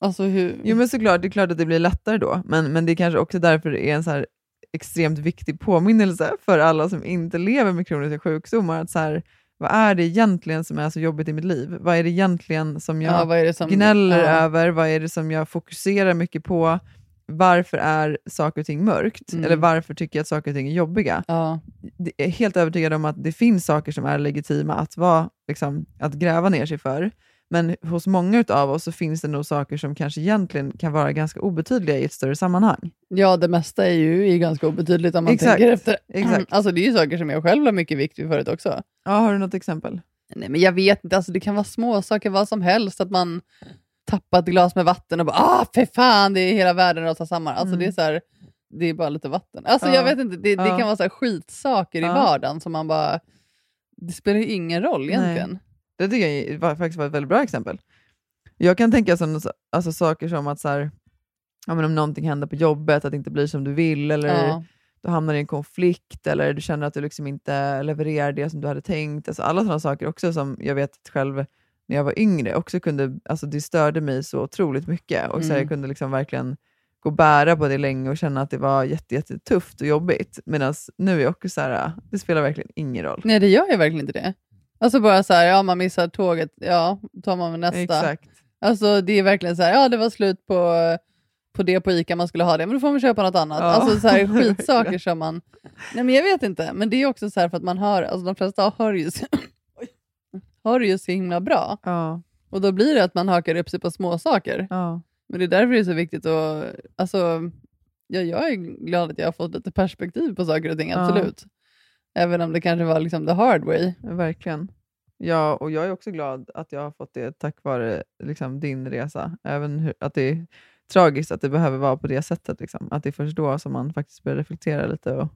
alltså hur... Jo men såklart, det är klart att det blir lättare då, men, men det är kanske också därför det är en så här extremt viktig påminnelse för alla som inte lever med kroniska sjukdomar, att så här, vad är det egentligen som är så jobbigt i mitt liv? Vad är det egentligen som jag ja, som, gnäller ja. över? Vad är det som jag fokuserar mycket på? Varför är saker och ting mörkt? Mm. Eller varför tycker jag att saker och ting är jobbiga? Ja, Jag är helt övertygad om att det finns saker som är legitima att, vara, liksom, att gräva ner sig för. Men hos många av oss så finns det nog saker som kanske egentligen kan vara ganska obetydliga i ett större sammanhang. ja, det mesta är ju ganska obetydligt om man Exakt, tänker efter. exakt. Alltså det är ju saker som jag själv har mycket vikt vid förut också. Ja, har du något exempel? Nej, men jag vet inte, alltså, det kan vara små saker vad som helst, att man tappar ett glas med vatten och bara ah, för fan, det är hela världen rasar samman. Alltså Mm. det är så här, det är bara lite vatten. Alltså Ja. jag vet inte, det, det Ja. kan vara så skitsaker i Ja. vardagen som man bara, det spelar ju ingen roll egentligen. Det tycker jag var, faktiskt var ett väldigt bra exempel. Jag kan tänka som, alltså, saker som att så här, ja, men om någonting händer på jobbet, att det inte blir som du vill, eller Ja. du hamnar i en konflikt, eller du känner att du liksom inte levererar det som du hade tänkt. Alltså, alla sådana saker också som jag vet själv när jag var yngre också kunde, alltså det störde mig så otroligt mycket. Och så här, Mm. Jag kunde liksom verkligen gå och bära på det länge och känna att det var jätte, jättetufft och jobbigt. Medan nu är jag också så här, det spelar verkligen ingen roll. Nej, det gör ju verkligen inte det. Alltså bara så här, ja man missar tåget, ja, tar man med nästa. Exakt. Alltså det är verkligen så här, ja det var slut på, på det på ICA, man skulle ha det, men då får man köpa något annat. Ja, Alltså så här, skitsaker som man... Nej men jag vet inte, men det är också så här för att man hör, alltså de flesta hör ju, hör ju så himla bra. Ja, Och då blir det att man hakar upp sig på små saker. ja. Men det är därför det är så viktigt att... Alltså, ja, jag är glad att jag har fått lite perspektiv på saker och ting, Ja. Även om det kanske var liksom the hard way. Verkligen. Ja, och jag är också glad att jag har fått det tack vare liksom, din resa. Även hur, att det är tragiskt att det behöver vara på det sättet. Liksom. Att det är först då som man faktiskt börjar reflektera lite och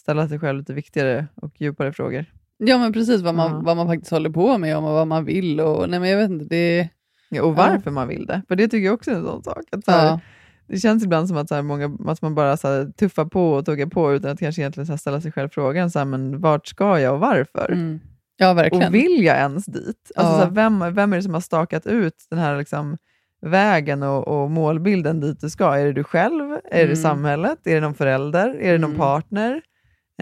ställa sig själv lite viktigare och djupare frågor. Ja, men precis vad man, Ja. vad man faktiskt håller på med och vad man vill. Och, nej, men jag vet inte, det... Ja, och varför man vill det. För det tycker jag också är en sån sak. Att, så här, Ja. Det känns ibland som att, så här, många, att man bara så här, tuffar på och tuggar på utan att kanske egentligen så här, ställa sig själv frågan, så här, men vart ska jag och varför? Mm. Ja, verkligen. Och vill jag ens dit? Alltså, Ja. så här, vem, vem är det som har stakat ut den här liksom, vägen och, och målbilden dit du ska? Är det du själv? Är det Mm. samhället? Är det någon förälder? Är det någon Mm. partner?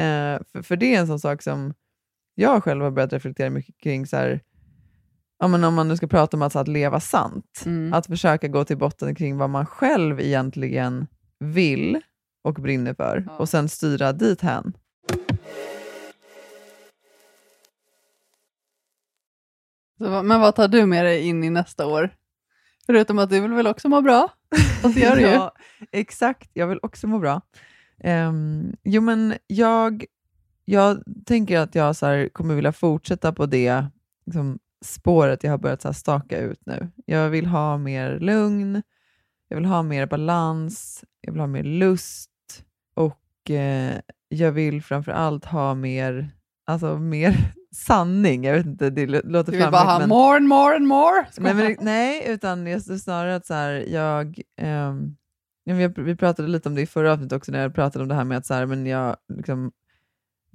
Eh, för, för det är en sån sak som jag själv har börjat reflektera mycket kring. Så här, ja, men om man nu ska prata om att, så att leva sant, Mm. att försöka gå till botten kring vad man själv egentligen vill och brinner för Ja. och sen styra dit hän. Så, men vad tar du med dig in i nästa år? Förutom att du vill väl också må bra? Fast det gör du ja, exakt. Jag vill också må bra. Ehm, jo, men jag, jag tänker att jag så här, kommer vilja fortsätta på det liksom, spåret jag har börjat så staka ut nu. Jag vill ha mer lugn, jag vill ha mer balans, jag vill ha mer lust och eh, jag vill framför allt ha mer, alltså, mer sanning. Jag vet inte, det lå- låter Du vill bara ha men- more and more and more? Nej, men, nej, utan just snarare att så här, jag... jag- vi pratade lite om det i förra avsnittet också, när jag pratade om det här med att så här, men jag, liksom,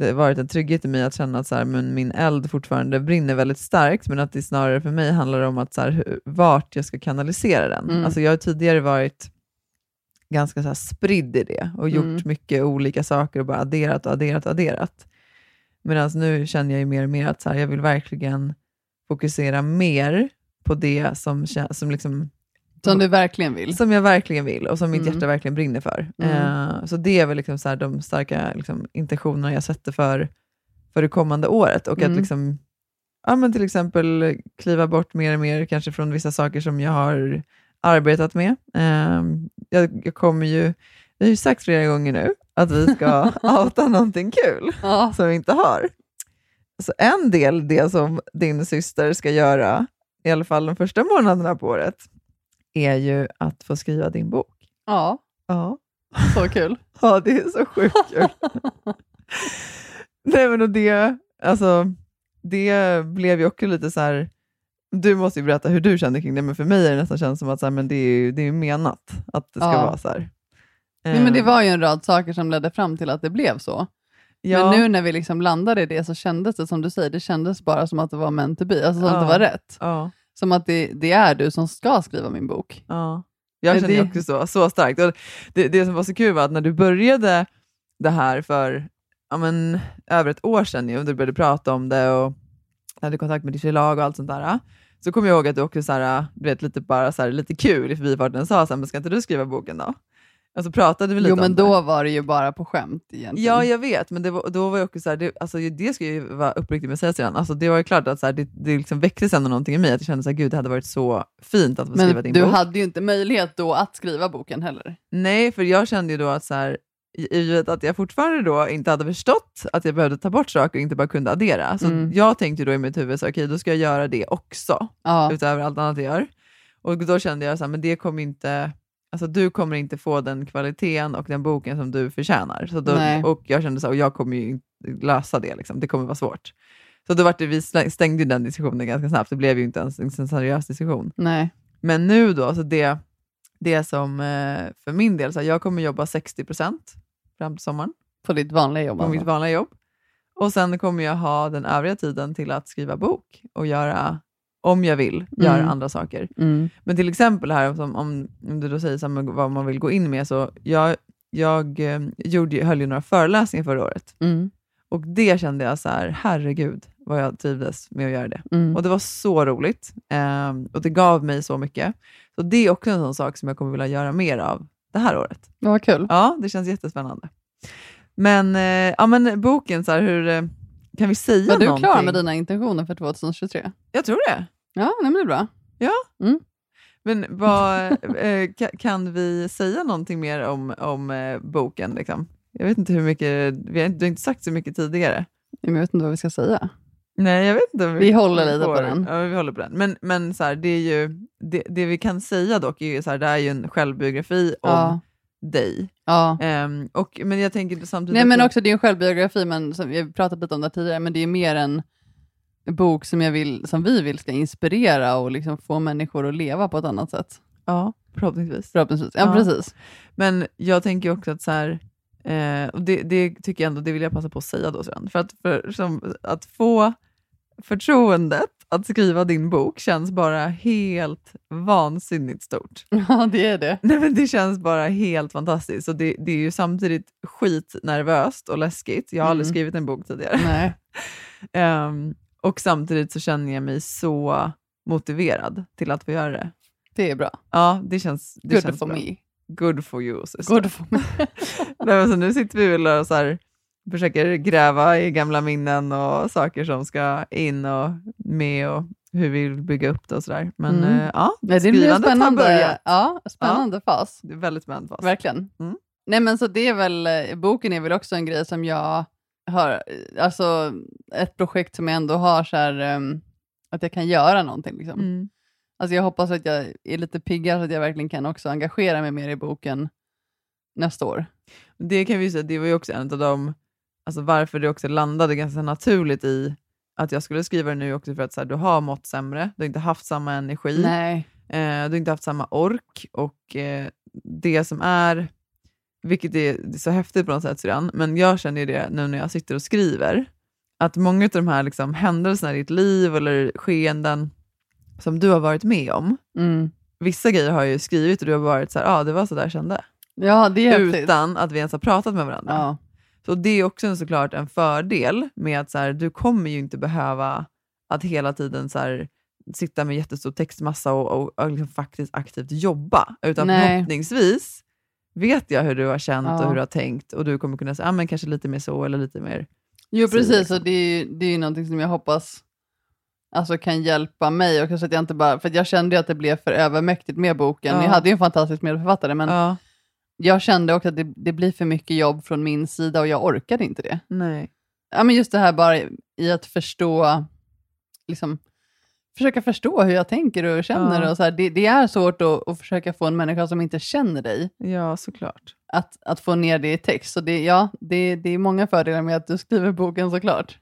det varit en trygghet i mig att känna att så här, men min eld fortfarande brinner väldigt starkt, men att det snarare för mig handlar om att så här, hur- vart jag ska kanalisera den. Mm. Alltså, jag har tidigare varit ganska så här, spridd i det och gjort Mm. mycket olika saker och bara adderat och adderat och adderat. Medan nu känner jag ju mer och mer att så här, jag vill verkligen fokusera mer på det som, som, liksom, Som du verkligen vill. som jag verkligen vill och som mitt Mm. hjärta verkligen brinner för. Mm. Eh, så det är väl liksom så de starka liksom, intentionerna jag sätter för, för det kommande året. Och Mm. att liksom, ja, men till exempel kliva bort mer och mer kanske från vissa saker som jag har arbetat med. Eh, jag, jag kommer ju, vi har ju sagt flera gånger nu att vi ska outa någonting kul Ja. som vi inte har. Så en del, det som din syster ska göra, i alla fall de första månaderna på året, är ju att få skriva din bok. ja, Ja, så kul. ja det är så sjukt kul. Nej, men och det, alltså, det blev ju också lite så här, du måste ju berätta hur du kände kring det, men för mig är det nästan känns som att så här, men det är ju det är ju menat att det ska Ja. vara så här. Nej, men det Eh, var ju en rad saker som ledde fram till att det blev så. ja, Men nu när vi liksom landade i det så kändes det som du säger, det kändes bara som att det var meant to be, alltså som Ja. att det var rätt. ja. Som att det, det är du som ska skriva min bok. Ja, jag känner det- också så, så starkt. Och det, det som var så kul var att när du började det här för ja, men, över ett år sedan, och du började prata om det och hade kontakt med ditt förlag och allt sånt där, så kommer jag ihåg att du också så här, du vet, lite, bara så här, lite kul i förbifarten sa så här, men ska inte du skriva boken då? Och så pratade vi lite Jo om men det. då var det ju bara på skämt egentligen. Ja, jag vet, men det var, då var jag också så här, det, alltså, det ska jag ju vara uppriktig med att säga sedan. Alltså, det var ju klart att så här, det, det liksom väcktes ändå någonting i mig, att jag kände att gud, det hade varit så fint att få skriva men din du bok. hade ju inte möjlighet då att skriva boken heller. Nej, för jag kände ju då att så här, och att jag fortfarande då inte hade förstått att jag behövde ta bort saker och inte bara kunde addera. Så Mm. jag tänkte då i mitt huvud, så, okej då ska jag göra det också, Ja. utöver allt annat jag gör. Och då kände jag så här, men det kommer inte, alltså du kommer inte få den kvaliteten och den boken som du förtjänar. Så då, och jag kände så här, och jag kommer ju inte lösa det, liksom. det kommer vara svårt. Så då var det, vi stängde den diskussionen ganska snabbt, det blev ju inte ens en seriös diskussion. Nej. Men nu då, så det, det som eh, för min del, så här, jag kommer jobba 60% fram till sommaren På ditt vanliga jobb på alltså. mitt vanliga jobb. Och sen kommer jag ha den övriga tiden till att skriva bok och göra, om jag vill, göra Mm. andra saker. Mm. Men till exempel här, som, om, om du då säger så vad man vill gå in med, så jag, jag eh, gjorde, höll ju några föreläsningar förra året. Mm. Och det kände jag så här, herregud vad jag trivdes med att göra det. Mm. Och det var så roligt. Ehm, och det gav mig så mycket. Så det är också en sån sak som jag kommer vilja göra mer av det här året. Vad kul. Ja, det känns jättespännande. Men, eh, ja, men boken, så här, hur, eh, kan vi säga Var du någonting? klar med dina intentioner för 2023? Jag tror det. Ja, nej, men det är bra. Men vad, eh, ka- kan vi säga någonting mer om, om eh, boken? Liksom? Jag vet inte hur mycket, vi har inte, du har inte sagt så mycket tidigare. Jag vet inte vad vi ska säga. Nej, jag vet inte. om Vi håller lite på den. Ja, vi håller på den. Men, men så här, det, är ju, det, det vi kan säga dock är ju så här, det är ju en självbiografi om Ja. Dig. ja. Ehm, och, men jag tänker samtidigt... Nej, men också, det är en självbiografi, men som, vi har pratat lite om det tidigare, men det är mer en bok som, jag vill, som vi vill ska inspirera och liksom få människor att leva på ett annat sätt. Ja, förhoppningsvis. Förhoppningsvis. Ja, Ja. precis. Men jag tänker också att så här, eh, och det, det tycker jag ändå, det vill jag passa på att säga då sen, för att, för, som, att få förtroendet att skriva din bok känns bara helt vansinnigt stort. Ja, det är det. Nej, men det känns bara helt fantastiskt. Och det, det är ju samtidigt skitnervöst och läskigt. Jag har aldrig Mm. skrivit en bok tidigare. Nej. Ehm, och samtidigt så känner jag mig så motiverad till att få göra det. Det är bra. Ja, det känns, det Good känns for bra. me. Good for you, sister. Good for me. Nej, men så nu sitter vi väl och så här, försöker gräva i gamla minnen och saker som ska in och med och hur vi vill bygga upp det och sådär. Men Mm. eh, ja, det blir en spännande, ja, spännande fas. Det är väldigt spännande fas. Verkligen. Mm. Nej, men så det är väl, eh, boken är väl också en grej som jag har, eh, alltså ett projekt som jag ändå har så här, ehm, att jag kan göra någonting. Liksom. Mm. Alltså jag hoppas att jag är lite piggare så att jag verkligen kan också engagera mig mer i boken nästa år. Det kan vi säga, det var ju också en av de, alltså varför det också landade ganska naturligt i att jag skulle skriva det nu också för att så här, du har mått sämre, du har inte haft samma energi, eh, du har inte haft samma ork och eh, det som är, vilket är, det är så häftigt på något sätt Syrran, men jag känner ju det nu när jag sitter och skriver, att många av de här liksom, händelserna i ditt liv eller skeenden som du har varit med om, Mm. vissa grejer har jag ju skrivit och du har varit så här, ja ah, det var så där jag kände, Ja, det är häftigt. utan att vi ens har pratat med varandra. Ja. Så det är också såklart en fördel med att så här, du kommer ju inte behöva att hela tiden så här, sitta med jättestor textmassa och, och, och liksom faktiskt aktivt jobba. Utan Nej. förhoppningsvis vet jag hur du har känt Ja. och hur du har tänkt och du kommer kunna säga ah, men kanske lite mer så eller lite mer... Jo, Så precis. liksom. Och det är ju det är någonting som jag hoppas alltså, kan hjälpa mig. Och så att jag inte bara, för jag kände ju att det blev för övermäktigt med boken. Ja. Jag hade ju en fantastisk medförfattare, men Ja, jag kände också att det, det blir för mycket jobb från min sida och jag orkade inte det. nej. Ja, men just det här bara i att förstå, liksom, försöka förstå hur jag tänker och känner. Ja. Och så här, det, det är svårt att, att försöka få en människa som inte känner dig Ja, såklart. att, att få ner det i text. Så det, ja, det, det är många fördelar med att du skriver boken såklart.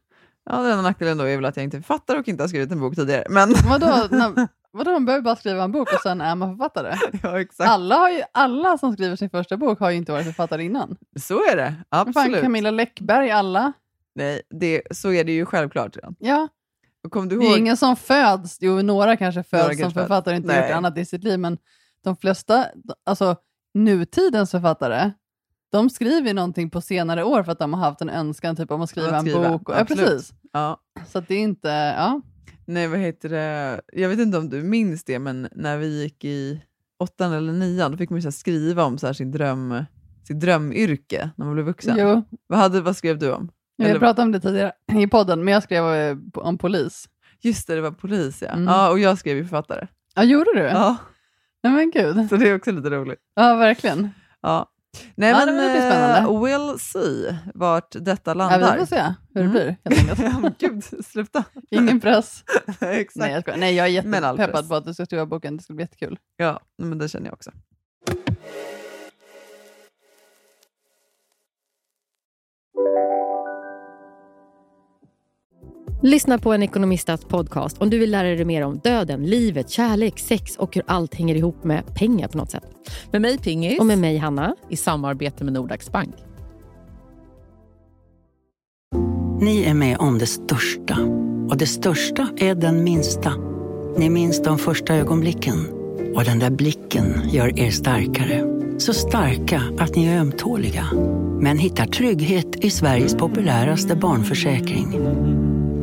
Ja, den enda nackdelen då är väl att jag inte är författare och inte har skrivit en bok tidigare. Men Vadå? Vadå, man behöver bara skriva en bok och sen är man författare? ja, exakt. Alla, har ju, alla som skriver sin första bok har ju inte varit författare innan. Så är det. Men fan, Absolut. Camilla Läckberg, alla. Nej, det, så är det ju självklart redan. Ja, Och kom du det är ihåg? ingen som föds, jo några kanske föds Några som kanske författare och inte Nej. gjort annat i sitt liv, men de flesta, alltså nutidens författare, de skriver ju någonting på senare år för att de har haft en önskan typ om att skriva Att en skriva, bok. Och, ja, absolut. precis. Ja. Så det är inte, ja. Nej, vad heter det? Jag vet inte om du minns det, men när vi gick i åttan eller nian, då fick man ju så skriva om så sin dröm, sitt drömyrke när man blev vuxen. Jo, Vad, hade, vad skrev du om? jag Eller- pratade om det tidigare i podden, men jag skrev eh, om polis. Just det, det var polis ja. Mm. ja och jag skrev ju författare. Ja, gjorde du? Ja, Nej men gud. så det är också lite roligt. Ja, verkligen. Ja. Nej, Ja, men det blir spännande. eh, we'll see vart detta Ja, landar. vi får se hur det Mm. blir helt enkelt. ja, gud, sluta. Ingen press. Exakt. Nej, jag skojar. Nej, jag är jättepeppad på att du ska skriva boken. Det ska bli jättekul. Ja, men det känner jag också. Lyssna på en ekonomistats podcast om du vill lära dig mer om döden, livet, kärlek, sex och hur allt hänger ihop med pengar på något sätt. Med mig Pingis Och med mig Hanna. i samarbete med Nordax Bank. Ni är med om det största. Och det största är den minsta. Ni minns de första ögonblicken. Och den där blicken gör er starkare. Så starka att ni är ömtåliga. Men hittar trygghet i Sveriges populäraste barnförsäkring.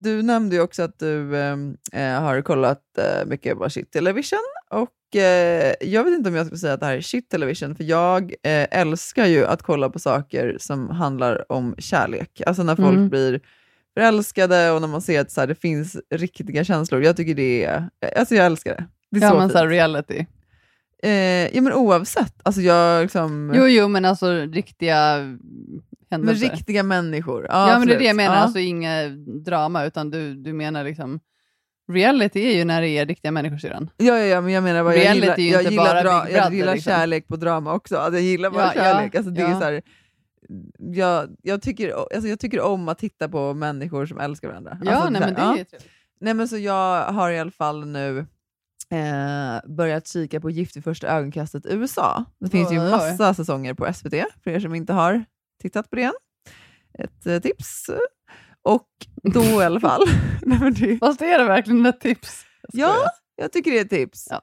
Du nämnde ju också att du eh, har kollat eh, mycket på Shit Television. Och eh, Jag vet inte om jag ska säga att det här är Shit Television, för jag eh, älskar ju att kolla på saker som handlar om kärlek. Alltså när folk Mm. blir förälskade och när man ser att så här, det finns riktiga känslor. Jag tycker det är... Alltså jag älskar det. Det är Ja, så men fint. så reality. Eh, ja, men oavsett. Alltså jag liksom... Jo, jo, men alltså riktiga men händelser. riktiga människor. Ja, men det är det jag menar. Ja. Alltså inget drama, utan du, du menar liksom... Reality är ju när det är riktiga människor syrran. Ja, ja, ja, men jag menar bara, jag Reality gillar, jag gillar, dra, Big jag Brother, gillar liksom. kärlek på drama också. Alltså, jag gillar bara Ja, ja, kärlek. Alltså, det är ja. så här, jag, jag, tycker, alltså, jag tycker om att titta på människor som älskar varandra. Ja, alltså, nej, men det är ja. ju trevligt. Nej, men så jag har i alla fall nu eh, börjat kika på Gift vid första ögonkastet USA. Det finns ju massa säsonger på SVT, för er som inte har tittat på det än. Ett eh, tips. Och då i alla fall. Nej, men det, Fast är det verkligen ett tips? Jag ja, jag tycker det är ett tips. ja.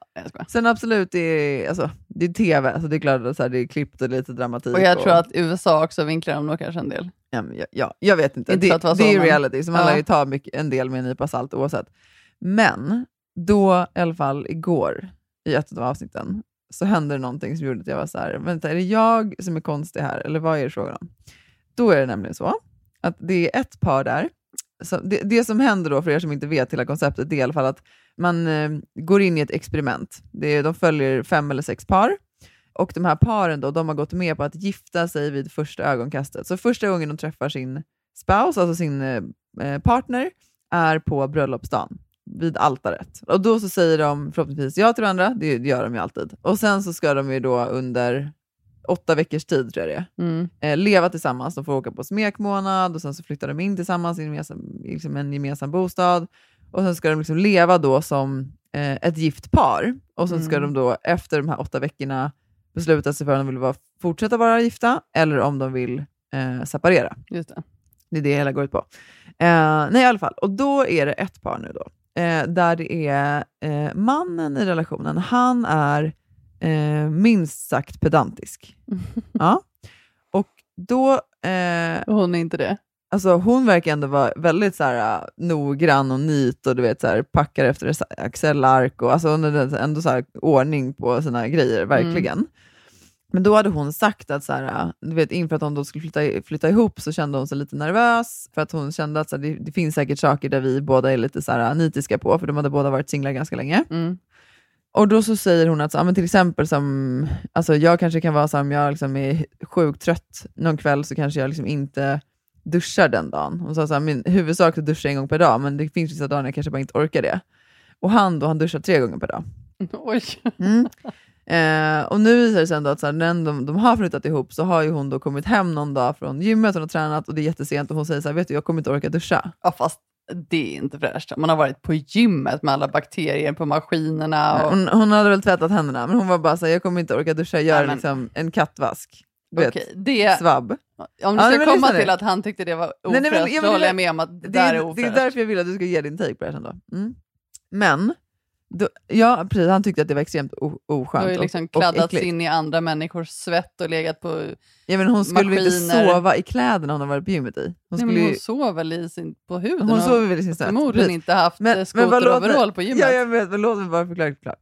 Sen absolut, det är, alltså, det är tv, alltså det är klart att så här, det är klippt och lite dramatik. Och jag tror att USA också vinklar dem nog kanske en del. ja, ja, jag vet inte. Inte det det är reality, så man Ja. lär ju ta mycket, en del med en nypa salt oavsett. Men då, i alla fall igår, i ett av avsnitten, så hände det någonting som gjorde att jag var så här, vänta, är det jag som är konstig här, eller vad är det frågan om? Då är det nämligen så att det är ett par där. Så det, det som händer då, för er som inte vet hela konceptet, det är i alla fall att man eh, går in i ett experiment. Det är, de följer fem eller sex par. Och de här paren då, de har gått med på att gifta sig vid första ögonkastet. Så första gången de träffar sin spouse, alltså sin eh, eh partner, är på bröllopsdagen vid altaret. Och då så säger de förhoppningsvis ja till varandra, det, det gör de ju alltid. Och sen så ska de ju då under åtta veckors tid, tror jag det är, Mm. eh, leva tillsammans. De får åka på smekmånad och sen så flyttar de in tillsammans i en gemensam, liksom en gemensam bostad. Och sen ska de liksom leva då som eh, ett gift par. Och sen ska Mm. de då efter de här åtta veckorna besluta sig för om de vill vara, fortsätta vara gifta eller om de vill eh, separera. Just det. Det är det hela går ut på. Eh, nej, i alla fall. Och då är det ett par nu då, eh, där det är eh, mannen i relationen, han är eh, minst sagt pedantisk. ja. Och då, eh, hon är inte det. alltså hon verkar ändå vara väldigt så här, uh, noggrann och nit och du vet, så här, packar efter ett Excel-ark och alltså, hon hade ändå så här, ordning på sina grejer, verkligen. Men då hade hon sagt att så här, uh, du vet, inför att de då skulle flytta, flytta ihop så kände hon sig lite nervös för att hon kände att så här, det, det finns säkert saker där vi båda är lite så här, uh, nitiska på, för de hade båda varit singlar ganska länge. Mm. Och då så säger hon att, så, men till exempel som, alltså jag kanske kan vara så här, om jag liksom är sjukt trött någon kväll så kanske jag liksom inte duschar den dagen. Hon sa så här, min huvudsak är att duscha en gång per dag, men det finns vissa dagar när jag kanske bara inte orkar det. Och han då, han duschar tre gånger per dag. Oj. Mm. Eh, och nu visar det sig ändå att så här, när de, de har flyttat ihop så har ju hon då kommit hem någon dag från gymmet, hon har tränat och det är jättesent och hon säger så här, vet du jag kommer inte orka duscha. Ja, fast det är inte fräscht. Man har varit på gymmet med alla bakterier på maskinerna. Och... Hon, hon hade väl tvättat händerna, men hon var bara så här, jag kommer inte orka duscha, gör Nej, men- liksom en kattvask. Du vet, Okej, det, svabb. om du ska komma till att han tyckte det var ofräscht, så håller det- jag med om att det, Det där är är, det är ofräscht. därför jag vill att du ska ge din take på det här sen då. Mm. Men, då, ja precis, han tyckte att det var extremt o- Du oskönt har ju liksom kladdats in i andra människors svett och legat på... Ja, men hon skulle väl inte sova i kläderna hon har varit på gymmet i? Hon, Nej, skulle men ju, hon sov väl i sin, på huden? hon sover väl i sin svett? Förmodligen inte haft Men- skoteroverall på gymmet. Ja, jag vet, men låt mig bara förklara klart.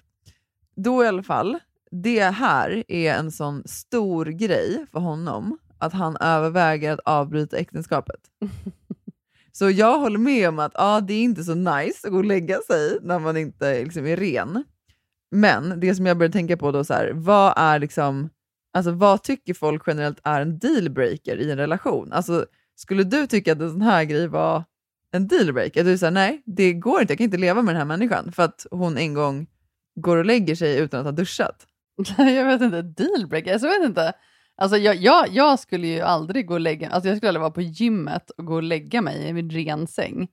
Då i alla fall, det här är en sån stor grej för honom att han överväger att avbryta äktenskapet. Så jag håller med om att ah, det är inte så nice att gå och lägga sig när man inte liksom, är ren. Men det som jag började tänka på då, så här, vad är liksom, alltså, vad tycker folk generellt är en dealbreaker i en relation? Alltså, skulle du tycka att en sån här grej var en dealbreaker? Du säger nej, det går inte, jag kan inte leva med den här människan för att hon en gång går och lägger sig utan att ha duschat. jag vet inte, dealbreaker? Alltså, jag vet inte. Alltså, jag, jag, jag skulle ju aldrig gå och lägga alltså, jag skulle aldrig vara på gymmet och gå och lägga mig i min ren säng.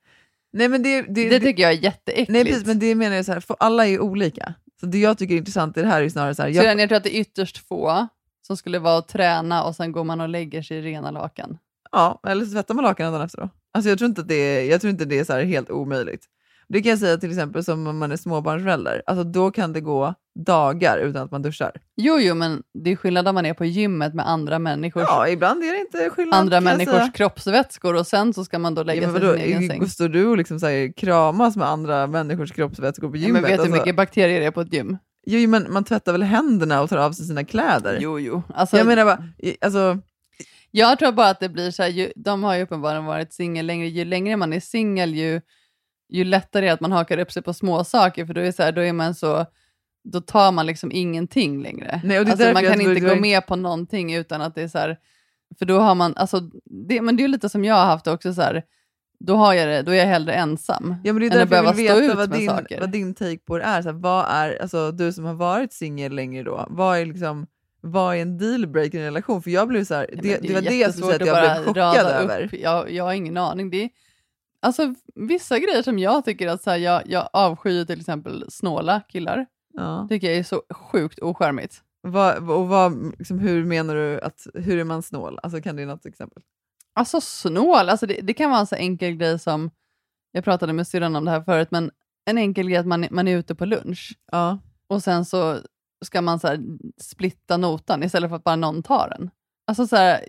Nej, men det, det, Det tycker jag är jätteäckligt. nej, precis, men det menar jag så här, för alla är ju olika. Så det jag tycker är intressant i det här är snarare så här, Så jag, jag, jag tror att det är ytterst få som skulle vara att träna och sen går man och lägger sig i rena lakan. Ja, eller så tvättar man lakanen dagen efter då. Alltså jag tror inte att det är, jag tror inte det är så helt omöjligt. Det kan jag säga till exempel som om man är småbarnsförälder. Alltså då kan det gå dagar utan att man duschar. Jo, jo, men det är skillnad om man är på gymmet med andra människors, Ja, ibland är det inte skillnad. andra kan jag människors säga. kroppsvätskor och sen så ska man då lägga Ja, men sig i vadå, sin egen säng. står du och liksom så här, kramas med andra människors kroppsvätskor på gymmet? men vet du hur alltså, mycket bakterier det är på ett gym? jo, men man tvättar väl händerna och tar av sig sina kläder? Jo, jo. Alltså, jag menar bara, i- alltså, Jag tror bara att det blir så här, ju, de har ju uppenbarligen varit singel längre, ju längre man är singel ju, ju lättare är det att man hakar upp sig på små saker för då är, så här, då är man så, då tar man liksom ingenting längre. Nej, och det alltså, man kan inte det gå med på någonting utan att det är så här, för då har man, alltså, det, men det är ju lite som jag har haft det också så här, då, har jag det, då är jag hellre ensam ja, men det är därför jag vill stå veta vad med din, saker. vad din take på det är. Så här, vad är alltså, du som har varit singel länge då, vad är, liksom, vad är en dealbreaker i en relation? För jag blev så här, Ja, det, men det var det jag skulle jättesvårt säga att jag blev chockad över. Jag, jag har ingen aning. Det är, alltså, vissa grejer som jag tycker att så här, jag, jag avskyr till exempel snåla killar. Ja. tycker jag är så sjukt ocharmigt. Vad, och vad, liksom, hur menar du att, hur är man snål? Alltså, kan du ge något exempel? Alltså snål, alltså det, det kan vara en så enkel grej som, jag pratade med syrran om det här förut, men en enkel grej att man, man är ute på lunch Ja. och sen så ska man så här splitta notan istället för att bara någon tar den. Alltså så här,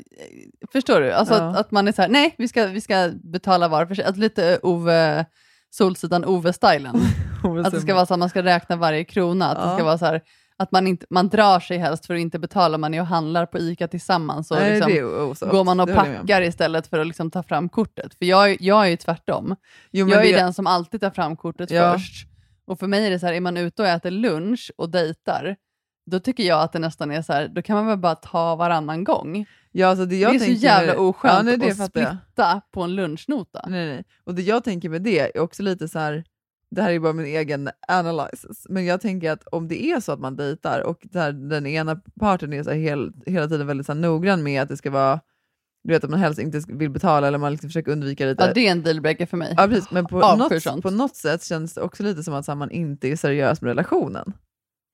förstår du? Alltså Ja. att, att man är så här, nej vi ska, vi ska betala var för sig. Att lite Ove, Solsidan Ove-stylen. att det ska vara så att man ska räkna varje krona. Att det Ja. ska vara så här, att man, inte, man drar sig helst för att inte betala, man är och handlar på ICA tillsammans. Och Nej, liksom, det går man och Det packar istället för att liksom ta fram kortet. För jag, jag är ju tvärtom. Jo, jag är det- den som alltid tar fram kortet Ja. först. Och för mig är det så här, är man ute och äter lunch och dejtar, då tycker jag att det nästan är så här, då kan man väl bara ta varannan gång. Ja, alltså det, jag det är så tänker jävla med- oskönt ja, nej, det att splitta på en lunchnota. Nej, nej. Och det jag tänker med det är också lite så här, det här är bara min egen analysis, men jag tänker att om det är så att man dejtar och där den ena parten är så här hel, hela tiden väldigt så här noggrann med att det ska vara, du vet att man helst inte vill betala eller man liksom försöker undvika lite. Ja, det är en dealbreaker för mig. Ja, precis. Men på Avskyr något, på något sätt känns det också lite som att här, man inte är seriös med relationen.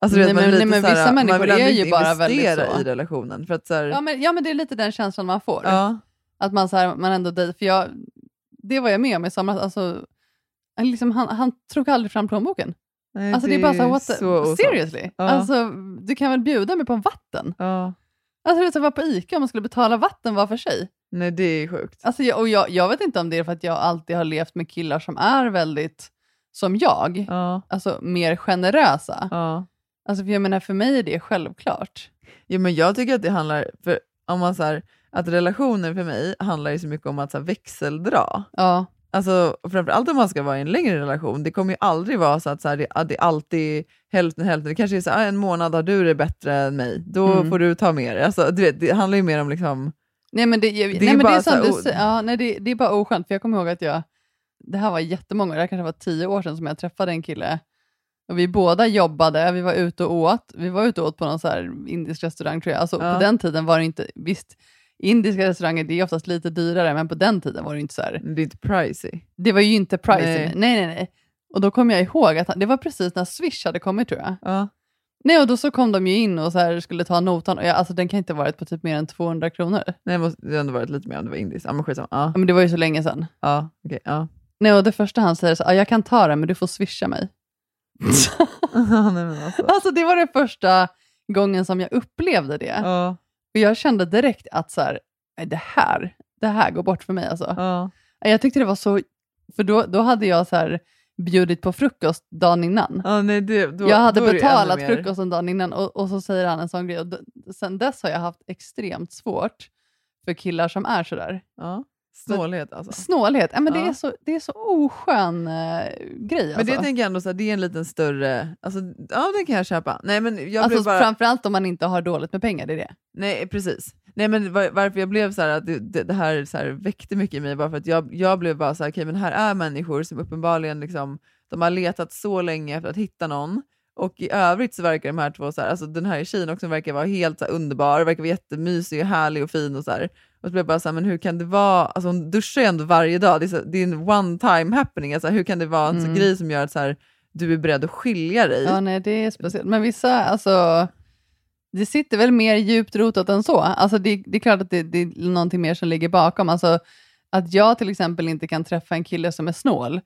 Alltså, Nej, vet, men- nej, men så här, vissa människor är ju bara väldigt så. i relationen. För att, så här, Ja men, ja men det är lite den känslan man får. Ja. Att man, så här, man ändå dejtar, för jag, det var jag med om i somras. Alltså, liksom, han, han tog aldrig fram plånboken. nej, Alltså det är bara så what the, så seriously? Ja. Alltså, du kan väl bjuda mig på en vatten? Ja. Alltså att vara på ICA om man skulle betala vatten var för sig. Nej, det är sjukt. Alltså, jag, och jag, jag vet inte om det är för att jag alltid har levt med killar som är väldigt, som jag, Ja. alltså mer generösa. Ja. Alltså, för jag menar, för mig är det självklart. Ja, men jag tycker att det handlar, för om man så här, att relationer för mig handlar ju så mycket om att så här, växeldra. Ja. Alltså, framförallt om man ska vara i en längre relation, det kommer ju aldrig vara så att, så här, det, att det är alltid hälften hälften. Det kanske är så här, "Ah, en månad har du det bättre än mig, då Mm. får du ta mer. Alltså, du vet, det handlar ju mer om liksom... Nej men det, Det är nej, men det bara är så som här du ja, nej, det, det är bara oskönt, för jag kommer ihåg att jag, det här var jättemånga, det här kanske var tio år sedan som jag träffade en kille, och vi båda jobbade, vi var ute och åt, vi var ute och åt på någon så indisk restaurang tror jag, alltså Ja. på den tiden var det inte, visst, indiska restauranger det är oftast lite dyrare, men på den tiden var det inte så här, Det är inte pricey. det var ju inte pricey, Nej. nej nej nej. Och då kom jag ihåg att han, det var precis när Swish hade kommit tror jag. Ja. Nej, och då så kom de ju in och så här skulle ta notan, och jag, alltså den kan inte ha varit på typ mer än 200 kronor. Nej, det måste ändå varit lite mer om det var indiskt. Ja, men skitsamma. Ja. Ja, Men det var ju så länge sedan. Ja, okej. ja. Nej, och det första han säger så "Ja, jag kan ta den men du får swisha mig. Nej, alltså. alltså det var den första gången som jag upplevde det. Ja, Och jag kände direkt att så här, "Nej, det här, det här går bort för mig alltså. ja. Jag tyckte det var så, för då, då hade jag så här bjudit på frukost dagen innan. Ja, nej, det, då, jag hade betalat frukosten dagen innan och, och så säger han en sån grej. Och sen dess har jag haft extremt svårt för killar som är sådär. Ja. Snålhet alltså. Snålhet, ja, men det, Ja. är så, det är så oskön eh, grej. Men Alltså. det tänker jag ändå så här, det är en liten större, alltså, ja den kan jag köpa. Nej men jag alltså, bara, Framförallt om man inte har dåligt med pengar, det är det. nej precis. Nej men var, varför jag blev så här, att det, det, det här så här, väckte mycket i mig, bara för att jag, jag blev bara så här, okej men här är människor som uppenbarligen liksom, de har letat så länge efter att hitta någon, och i övrigt så verkar de här två, så här, alltså den här tjejen också verkar vara helt så här, underbar, verkar vara jättemysig och härlig och fin och så här. Och så blev jag bara så här, men hur kan det vara, alltså hon duschar ju ändå varje dag, det är, så, det är en one time happening, alltså, hur kan det vara en Mm. grej som gör att så här, du är beredd att skilja dig? Ja, nej, det är speciellt. Men vissa, alltså, det sitter väl mer djupt rotat än så. Alltså det, det är klart att det, det är någonting mer som ligger bakom. Alltså att jag till exempel inte kan träffa en kille som är snål,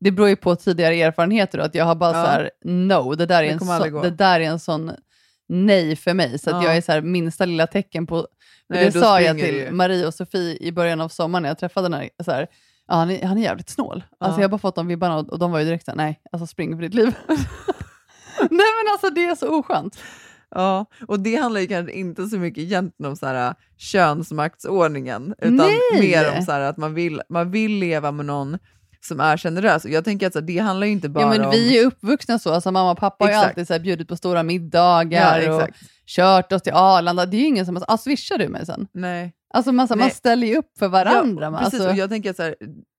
det beror ju på tidigare erfarenheter och att jag har bara Ja. så här, no, det där, är Det en så, det där är en sån nej för mig. Så att Ja. jag är så här, minsta lilla tecken på, Nej, det sa jag till ju. Marie och Sofie i början av sommaren när jag träffade henne. Så här, ja, han, är, han är jävligt snål. Alltså Ja. jag har bara fått de vibbarna och, och de var ju direkt så här, nej, alltså spring för ditt liv. nej men alltså det är så oskönt. Ja, och det handlar ju kanske inte så mycket egentligen om så här, könsmaktsordningen, utan Nej! mer om så här, att man vill, man vill leva med någon som är generös. Och jag tänker att så här, det handlar ju inte bara Ja, men om... vi är uppvuxna så, alltså mamma och pappa har ju Exakt. alltid så här, bjudit på stora middagar Ja, och exakt. Kört oss till Arlanda. Det är ju ingen som har ah, swishar du mig sen? Nej. Alltså man, så, man ställer ju upp för varandra. Ja, man, precis, alltså, och jag tänker att så här,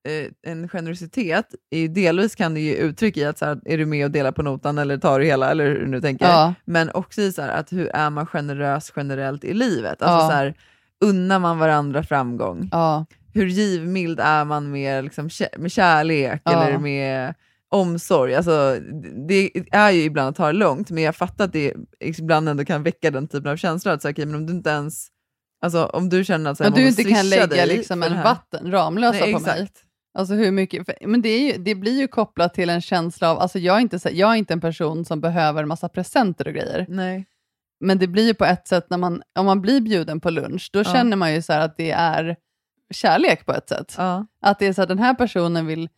eh, en generositet, är, delvis kan det ge uttryck i att så här, är du med och delar på notan eller tar du hela, eller hur nu tänker. Ja. Men också i så här, att hur är man generös generellt i livet? Alltså Ja. så här, unnar man varandra framgång? ja. Hur givmild är man med, liksom, med kärlek eller med omsorg? Alltså, det är ju ibland att ta det långt, men jag fattar att det ibland ändå kan väcka den typen av känslor. Att, så, okej, men om du inte ens Alltså om du känner att så här, du inte kan lägga liksom en vatten, Ramlösa Nej, på exakt. mig. Alltså hur mycket, för, men det, är ju, det blir ju kopplat till en känsla av, alltså jag är, inte, jag är inte en person som behöver en massa presenter och grejer. Nej. Men det blir ju på ett sätt, när man, om man blir bjuden på lunch, då Ja. känner man ju så att det är kärlek på ett sätt. Ja. Att det är så här, den här personen vill,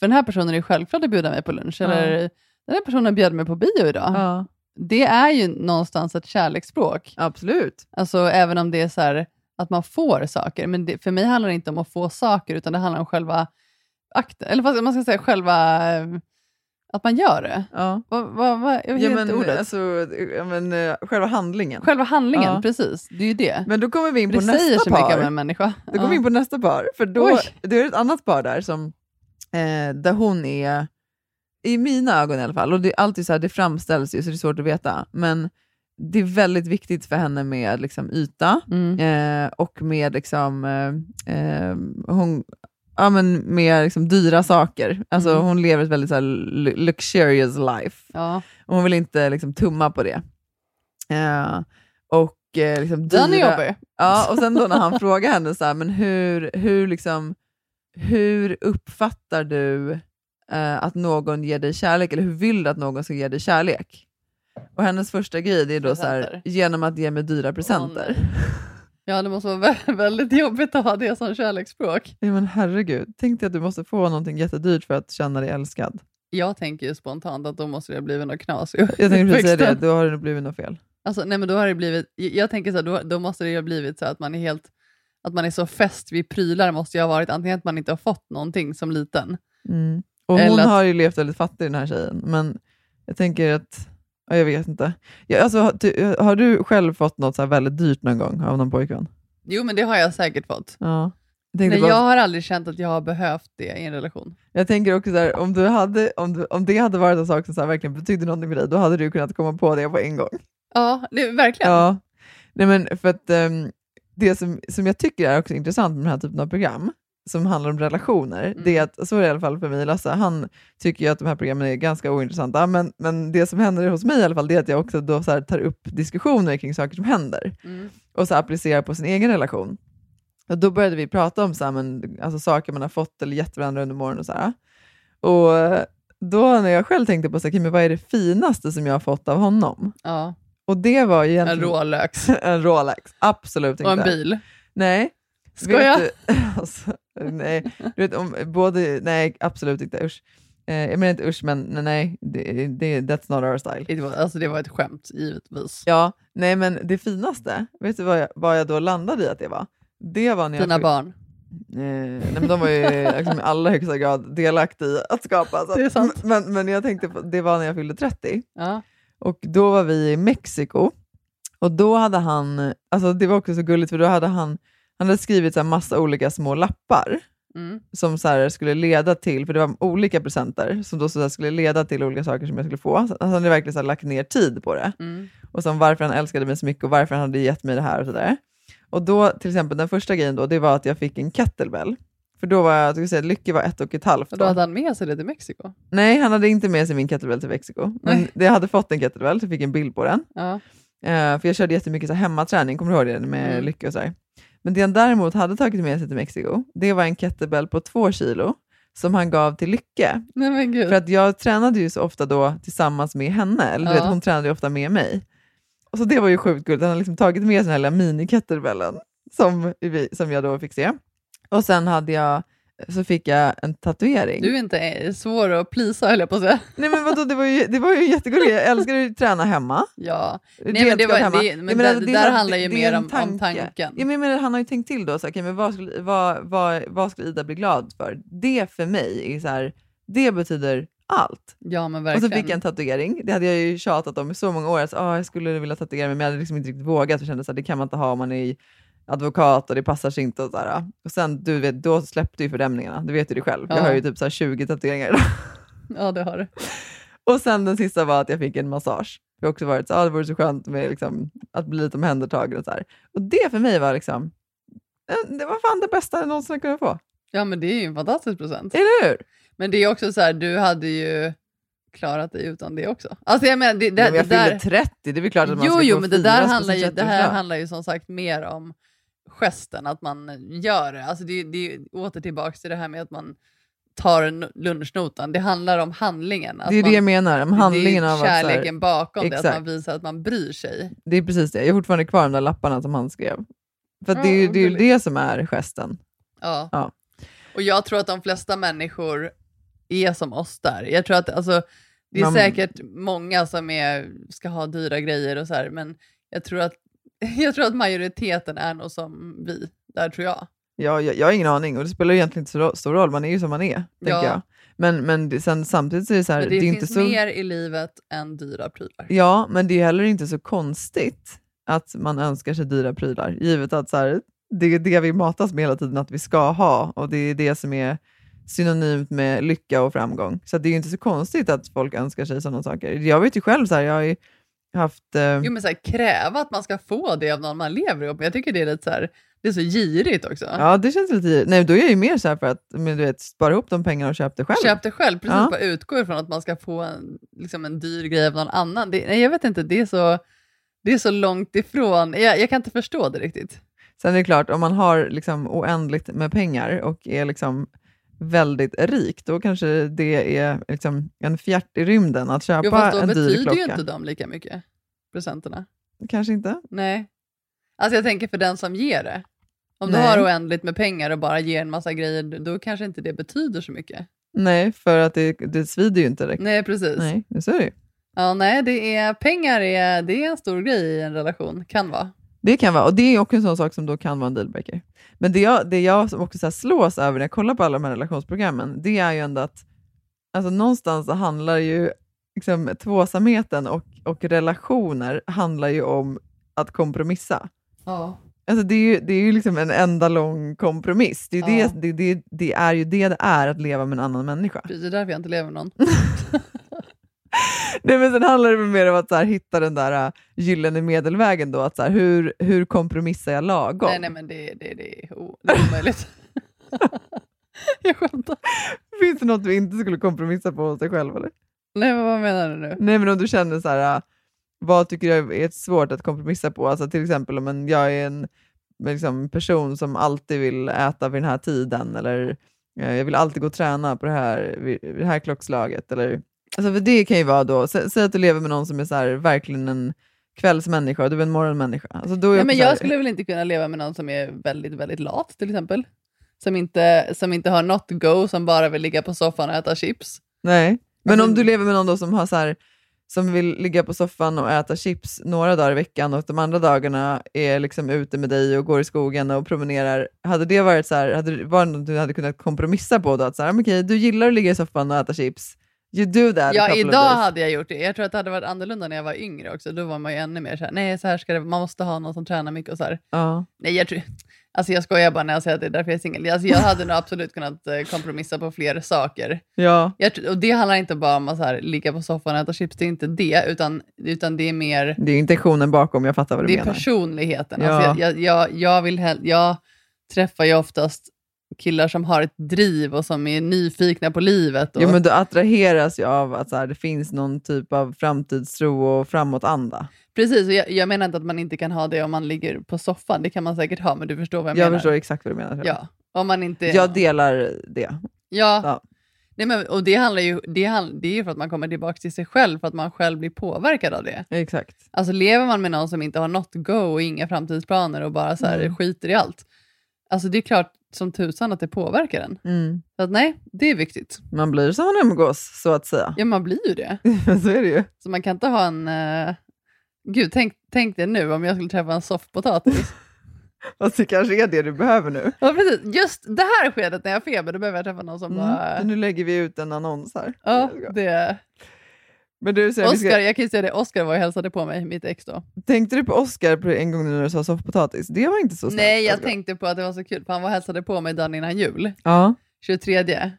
för den här personen är självklart att bjuda mig på lunch, eller den här personen bjöd mig på bio idag. Det är ju någonstans ett kärleksspråk. Absolut. Alltså även om det är så här att man får saker, men det, för mig handlar det inte om att få saker, utan det handlar om själva akten, eller vad man ska säga, själva, eh, att man gör det. Ja. Vad, vad, vad, jag vet Ja, inte men, ordet. alltså, men, eh, själva handlingen. Själva handlingen, Ja. precis. Det är ju det. Men då kommer vi in på det nästa säger så par. mycket om en människa. Då kommer vi in på nästa par, för då det är ett annat par där som, eh, där hon är, i mina ögon i alla fall, och det är alltid så här, det framställs ju så det är svårt att veta, men det är väldigt viktigt för henne med liksom, yta Mm. eh, och med liksom, eh, eh, hon, ja, men med liksom, dyra saker. Alltså, Mm. Hon lever ett väldigt så här, lu- luxurious life. Ja. Och hon vill inte liksom, tumma på det. Eh, och eh, liksom, Den är dyra- jobbig. Ja, och sen då när han frågar henne så här, men hur, hur, liksom, hur uppfattar du eh, att någon ger dig kärlek, eller hur vill du att någon ska ge dig kärlek? Och hennes första grej det är då så här, genom att ge mig dyra presenter. Ja, det måste vara vä- väldigt jobbigt att ha det som kärleksspråk. Ja, men herregud, tänk dig att du måste få någonting jättedyrt för att känna dig älskad. Jag tänker ju spontant att då måste det ha blivit något knas. Jag tänkte precis säga det, då har det blivit något fel. Alltså, nej, men då har det blivit, jag tänker så här, då, då måste det ju ha blivit så att man är helt att man är så fäst vid prylar måste ju ha varit antingen att man inte har fått någonting som liten. Mm. Och hon att- har ju levt väldigt fattig den här tjejen, men jag tänker att, ja, jag vet inte. Ja, alltså, har, du, har du själv fått något så här väldigt dyrt någon gång av någon pojkvän? Jo, men det har jag säkert fått. Ja. Jag, Men bara, jag har aldrig känt att jag har behövt det i en relation. jag tänker också så här, om, du hade, om, du, om det hade varit en sak som så verkligen betydde någonting för dig, då hade du kunnat komma på det på en gång. Ja, det, verkligen. Ja, Nej, men för att ehm, det som, som jag tycker är också intressant med den här typen av program, som handlar om relationer, Mm. det är att, så är det i alla fall för mig Lasse, han tycker ju att de här programmen är ganska ointressanta, men, men det som händer hos mig i alla fall, det är att jag också då så tar upp diskussioner kring saker som händer, Mm. och så applicerar på sin egen relation. Och då började vi prata om så här, men, alltså, saker man har fått eller gett varandra under morgonen och så här. Och då när jag själv tänkte på så här, "Okej, men vad är det finaste som jag har fått av honom? Ja. Och det var ju En egentligen... Rolex. en Rolex, absolut Och en inte. bil. Nej. Skoja? Vet du, alltså, nej, du vet, om, både, nej, absolut inte. Usch. Eh, jag menar inte usch, men nej, nej det, det, that's not our style. Det var, alltså det var ett skämt, givetvis. Ja, nej men det finaste, vet du vad jag, vad jag då landade i att det var? Det var när jag Dina fick- barn. Eh, nej, men de var ju liksom, i allra högsta grad delaktiga i att skapa. Så Det är att- sant. Men, men jag tänkte på, det var när jag fyllde 30. Ja. Och då var vi i Mexiko och då hade han, alltså det var också så gulligt för då hade han, han hade skrivit så massa olika små lappar Mm. som så skulle leda till, för det var olika presenter som då så skulle leda till olika saker som jag skulle få. Så Han hade verkligen så lagt ner tid på det. Mm. Och som varför han älskade mig så mycket och varför han hade gett mig det här och sådär. Och då, till exempel den första grejen då, det var att jag fick en kettlebell. För då var jag, jag säga, Lycke var ett och ett halvt. Då. då hade han med sig det till Mexiko. Nej, han hade inte med sig min kettlebell till Mexiko. Men jag hade fått en kettlebell, så jag fick en bild på den. Ja. Eh, för jag körde jättemycket så här hemmaträning, kommer du ihåg det? Med Mm. Lycka och så här. Men det han däremot hade tagit med sig till Mexiko, det var en kettlebell på två kilo som han gav till Lycke. Nej. För att jag tränade ju så ofta då tillsammans med henne, eller du Ja. vet, hon tränade ju ofta med mig. Och så det var ju sjukt gulligt, han hade liksom tagit med sig den här lilla mini-kettlebellen som, vi- som jag då fick se. Och sen hade jag, så fick jag en tatuering. Du är inte svår att plisa höll jag på att säga. Nej men vadå, det var ju, det var ju jättegulligt. Jag älskar att träna hemma. Ja. Nej, men det var- hemma. det- men Jag det- det är där handlar ju det mer om- en om tanken. Ja, men menar, han har ju tänkt till då, så okej, men vad, skulle, vad, vad, vad skulle Ida bli glad för? Det för mig är så här, det betyder allt. Ja men Och verkligen. så fick jag en tatuering. Det hade jag ju tjatat om i så många år. Alltså, ah, jag skulle vilja tatuera mig, men jag hade liksom inte riktigt vågat. För jag kände att det kan man inte ha om man är advokat och det passar sig inte. Och, så här. och sen, du vet, då släppte ju fördämningarna. Du vet ju det själv. Jag Ja. har ju typ så här 20 tatueringar idag. Ja det har du. Och sen den sista var att jag fick en massage. Det har också varit så, ah, det vore så skönt med liksom, att bli lite omhändertagen och så här. Och det för mig var liksom, eh, det var fan det bästa jag någonsin kunde få. Ja men det är ju en fantastisk present. Eller hur? Men det är också så här, du hade ju klarat dig utan det också. Alltså jag menar, det, det, Men jag det där... fyllde 30, det är väl klart att man Jo, ska jo, men det där, handlar ju, det här 30-årsdag. handlar ju som sagt mer om gesten, att man gör det. Alltså det, det är åter tillbaka till det här med att man tar en lunchnotan. Det handlar om handlingen. Det är man, det jag menar, om handlingen det är så här- kärleken bakom det, att Exakt. man visar att man bryr sig. Det är precis det. Jag har fortfarande kvar de där lapparna som han skrev. För det är ju Ja, det, är ju gulligt. det som är gesten. Ja. Ja. Och jag tror att de flesta människor är som oss där. Jag tror att alltså, det är Man- säkert många som är, ska ha dyra grejer och så här, men jag tror att, jag tror att majoriteten är nog som vi. Där tror jag. Ja, jag, jag har ingen aning och det spelar egentligen inte så stor roll, man är ju som man är. Ja. jag. Men, men det, sen, samtidigt så är det så här, Men det, är finns inte så... mer i livet än dyra prylar. Ja, men det är heller inte så konstigt att man önskar sig dyra prylar, givet att så här, det är det vi matas med hela tiden att vi ska ha och det är det som är synonymt med lycka och framgång. Så det är ju inte så konstigt att folk önskar sig sådana saker. Jag vet ju själv, så här, jag har ju haft... Eh, Jo, men så här, kräva att man ska få det av någon man lever ihop med. Jag tycker det är lite så här, det är så girigt också. ja, det känns lite... Nej, då är jag ju mer så här för att men du vet, spara ihop de pengarna och köpa det själv. Köp det själv, precis. Ja. Bara utgå ifrån att man ska få en, liksom en dyr grej av någon annan. Det, nej, jag vet inte, det är så, det är så långt ifrån. Jag, jag kan inte förstå det riktigt. Sen är det klart, om man har liksom oändligt med pengar och är liksom väldigt rik, då kanske det är liksom en fjärt i rymden att köpa Jo, fast då en dyr betyder klocka. ju inte de lika mycket, presenterna. Kanske inte. Nej. Alltså jag tänker för den som ger det. Om Nej. du har oändligt med pengar och bara ger en massa grejer, då kanske inte det betyder så mycket. Nej, för att det, det svider ju inte direkt. Nej, precis. Nej, så är det ju. Ja, nej, det är, pengar är, det är en stor grej i en relation, kan vara. Det kan vara, och det är också en sån sak som då kan vara en dealbreaker. Men det jag, det jag också så slås över när jag kollar på alla de här relationsprogrammen, det är ju ändå att alltså någonstans så handlar ju liksom, tvåsamheten och, och relationer handlar ju om att kompromissa. Ja. Alltså det är ju, det är ju liksom en enda lång kompromiss. Det är, ju Ja. det, det, det, det är ju det det är att leva med en annan människa. Det är därför jag inte lever med någon. Nej, men sen handlar det mer om att så här, hitta den där uh, gyllene medelvägen. Då, att så här, hur, hur kompromissar jag lagom? Nej, nej, men det, det, det, är, o, det är omöjligt. jag skämtar. Finns det något du inte skulle kompromissa på hos dig själv? Eller? Nej, men vad menar du nu? Nej, men om du känner så här, uh, vad tycker jag är svårt att kompromissa på? Alltså till exempel om en, jag är en liksom, person som alltid vill äta vid den här tiden, eller eh, jag vill alltid gå och träna på det här, vid, vid det här klockslaget. Eller, alltså för det kan ju vara då, sä, säg att du lever med någon som är så här, verkligen en kvällsmänniska och du är en morgonmänniska. Alltså då är Nej, jag men så här- jag skulle väl inte kunna leva med någon som är väldigt, väldigt lat till exempel. Som inte, som inte har något go, som bara vill ligga på soffan och äta chips. Nej, men Alltså- om du lever med någon då som har så här, som vill ligga på soffan och äta chips några dagar i veckan och de andra dagarna är liksom ute med dig och går i skogen och promenerar. Hade det varit så här, hade det varit något du hade kunnat kompromissa på då? Att så här, "Men okej, du gillar att ligga i soffan och äta chips. You do that Ja, idag days." hade jag gjort det. Jag tror att det hade varit annorlunda när jag var yngre också. Då var man ju ännu mer så här, nej, så här ska det man måste ha någon som tränar mycket och så här. Ja. Nej, jag, tror, alltså jag skojar bara när jag säger att det är därför jag är singel. Alltså jag hade nog absolut kunnat eh, kompromissa på fler saker. Ja. Jag, och det handlar inte bara om att så här, ligga på soffan och äta chips, det är inte det, utan, utan det är mer Det är intentionen bakom, jag fattar vad du det är menar. personligheten. Ja. Alltså jag, jag, jag, jag, vill jag träffar ju oftast killar som har ett driv och som är nyfikna på livet. Och... Jo, men du attraheras ju av att så här, det finns någon typ av framtidstro och framåtanda. Precis, och jag, jag menar inte att man inte kan ha det om man ligger på soffan. Det kan man säkert ha, men du förstår vad jag, Jag menar. förstår exakt vad du menar. Ja, om man inte... Jag delar det. Ja. Ja. Nej, men, och det handlar ju det, handl- det är ju för att man kommer tillbaka till sig själv, för att man själv blir påverkad av det. Exakt. Alltså lever man med någon som inte har något go och inga framtidsplaner och bara så här, Mm. skiter i allt. Alltså det är klart som tusan att det påverkar en. Mm. Så att nej, det är viktigt. Man blir som man umgås, så att säga. Ja, man blir ju det. så är det ju. Så man kan inte ha en... eh, Gud, tänk, tänk dig nu om jag skulle träffa en soffpotatis. Fast det kanske är det du behöver nu. ja, precis. Just det här skedet när jag har feber, då behöver jag träffa någon som Mm. bara... Nu lägger vi ut en annons här. Ja, det... Men du, så vi Oscar, ska, jag kan ju säga det, Oscar var och hälsade på mig, mitt ex då. tänkte du på Oscar på en gång när du sa soffpotatis? Det var inte så snällt. Nej, jag Oscar. tänkte på att det var så kul, för han var och hälsade på mig dagen innan jul, Ja. 23.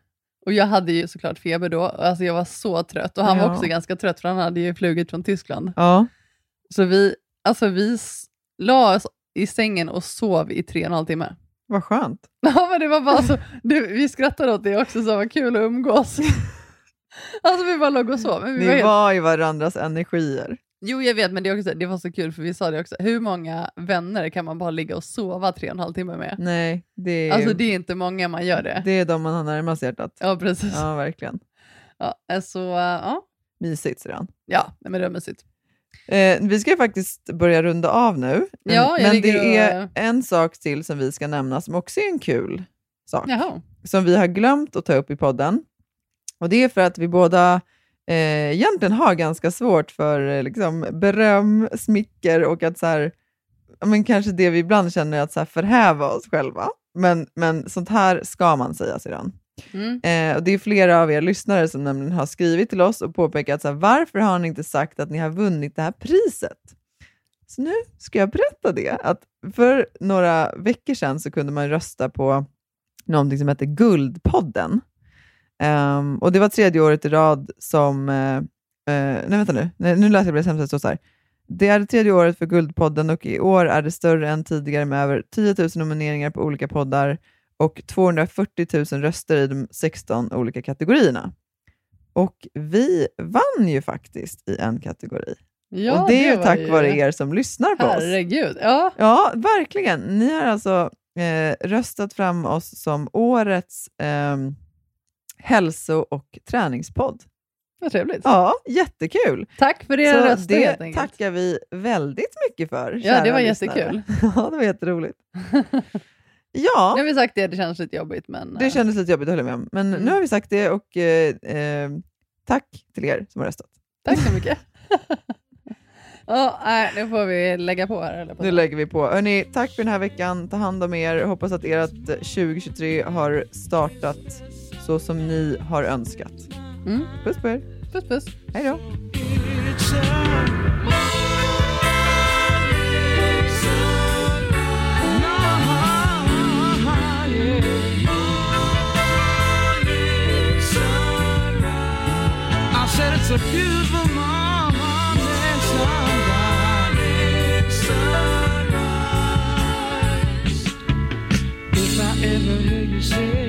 Och jag hade ju såklart feber då, alltså jag var så trött. Och han Ja. var också ganska trött, för han hade ju flugit från Tyskland. ja. Så vi, alltså vi la oss i sängen och sov i tre och en halv timme. Vad skönt. Ja, men det var bara så, det, vi skrattade åt det också, så det var kul att umgås. alltså vi bara låg och sov. Men vi Ni var helt, var i varandras energier. Jo, jag vet, men det, är också, det var så kul, för vi sa det också. Hur många vänner kan man bara ligga och sova tre och en halv timme med? Nej, det är, Alltså det är inte många man gör det. det är de man har närmast hjärtat. Ja, precis. Ja, verkligen. Ja, så, ja, Mysigt, säger han. ja men det var mysigt. Eh, vi ska faktiskt börja runda av nu. Men, Ja, men det och- är en sak till som vi ska nämna som också är en kul sak. Jaha. Som vi har glömt att ta upp i podden. Och Det är för att vi båda eh, egentligen har ganska svårt för eh, liksom, beröm, smicker och att så här, men kanske det vi ibland känner är att så här, förhäva oss själva. Men, men sånt här ska man säga, säger han. Mm. Eh, och det är flera av er lyssnare som nämligen har skrivit till oss och påpekat så här, varför har ni inte sagt att ni har vunnit det här priset? Så nu ska jag berätta det. Att för några veckor sedan så kunde man rösta på någonting som heter Guldpodden. Ehm, och det var tredje året i rad som... eh, nej, vänta nu. Nej, nu läser jag det hemsida. Det så här. Det är det tredje året för Guldpodden och i år är det större än tidigare med över 10 000 nomineringar på olika poddar och 240 000 röster i de 16 olika kategorierna. Och vi vann ju faktiskt i en kategori. Ja, och det är ju tack ju- vare er som lyssnar på oss. Herregud. Ja, Ja, verkligen. Ni har alltså eh, röstat fram oss som årets eh, hälso och träningspodd. vad trevligt. Ja, jättekul. Tack för era Så röster det helt tackar vi väldigt mycket för. Ja, det var lyssnare. jättekul. ja, det var jätteroligt. Ja, Nu har vi sagt det, det känns lite jobbigt, men... det eh, kändes lite jobbigt, håller jag med om. Men Mm. nu har vi sagt det och eh, eh, tack till er som har röstat. Tack så mycket. Ja, nej, nu får vi lägga på här. Eller på Nu lägger vi på. Hörrni, tack för den här veckan. Ta hand om er. Hoppas att ert 2023 har startat så som ni har önskat. Mm. Puss på er. Puss puss. Hej då. Said it's a beautiful morning sunrise. Sunrise. If I ever hear you say.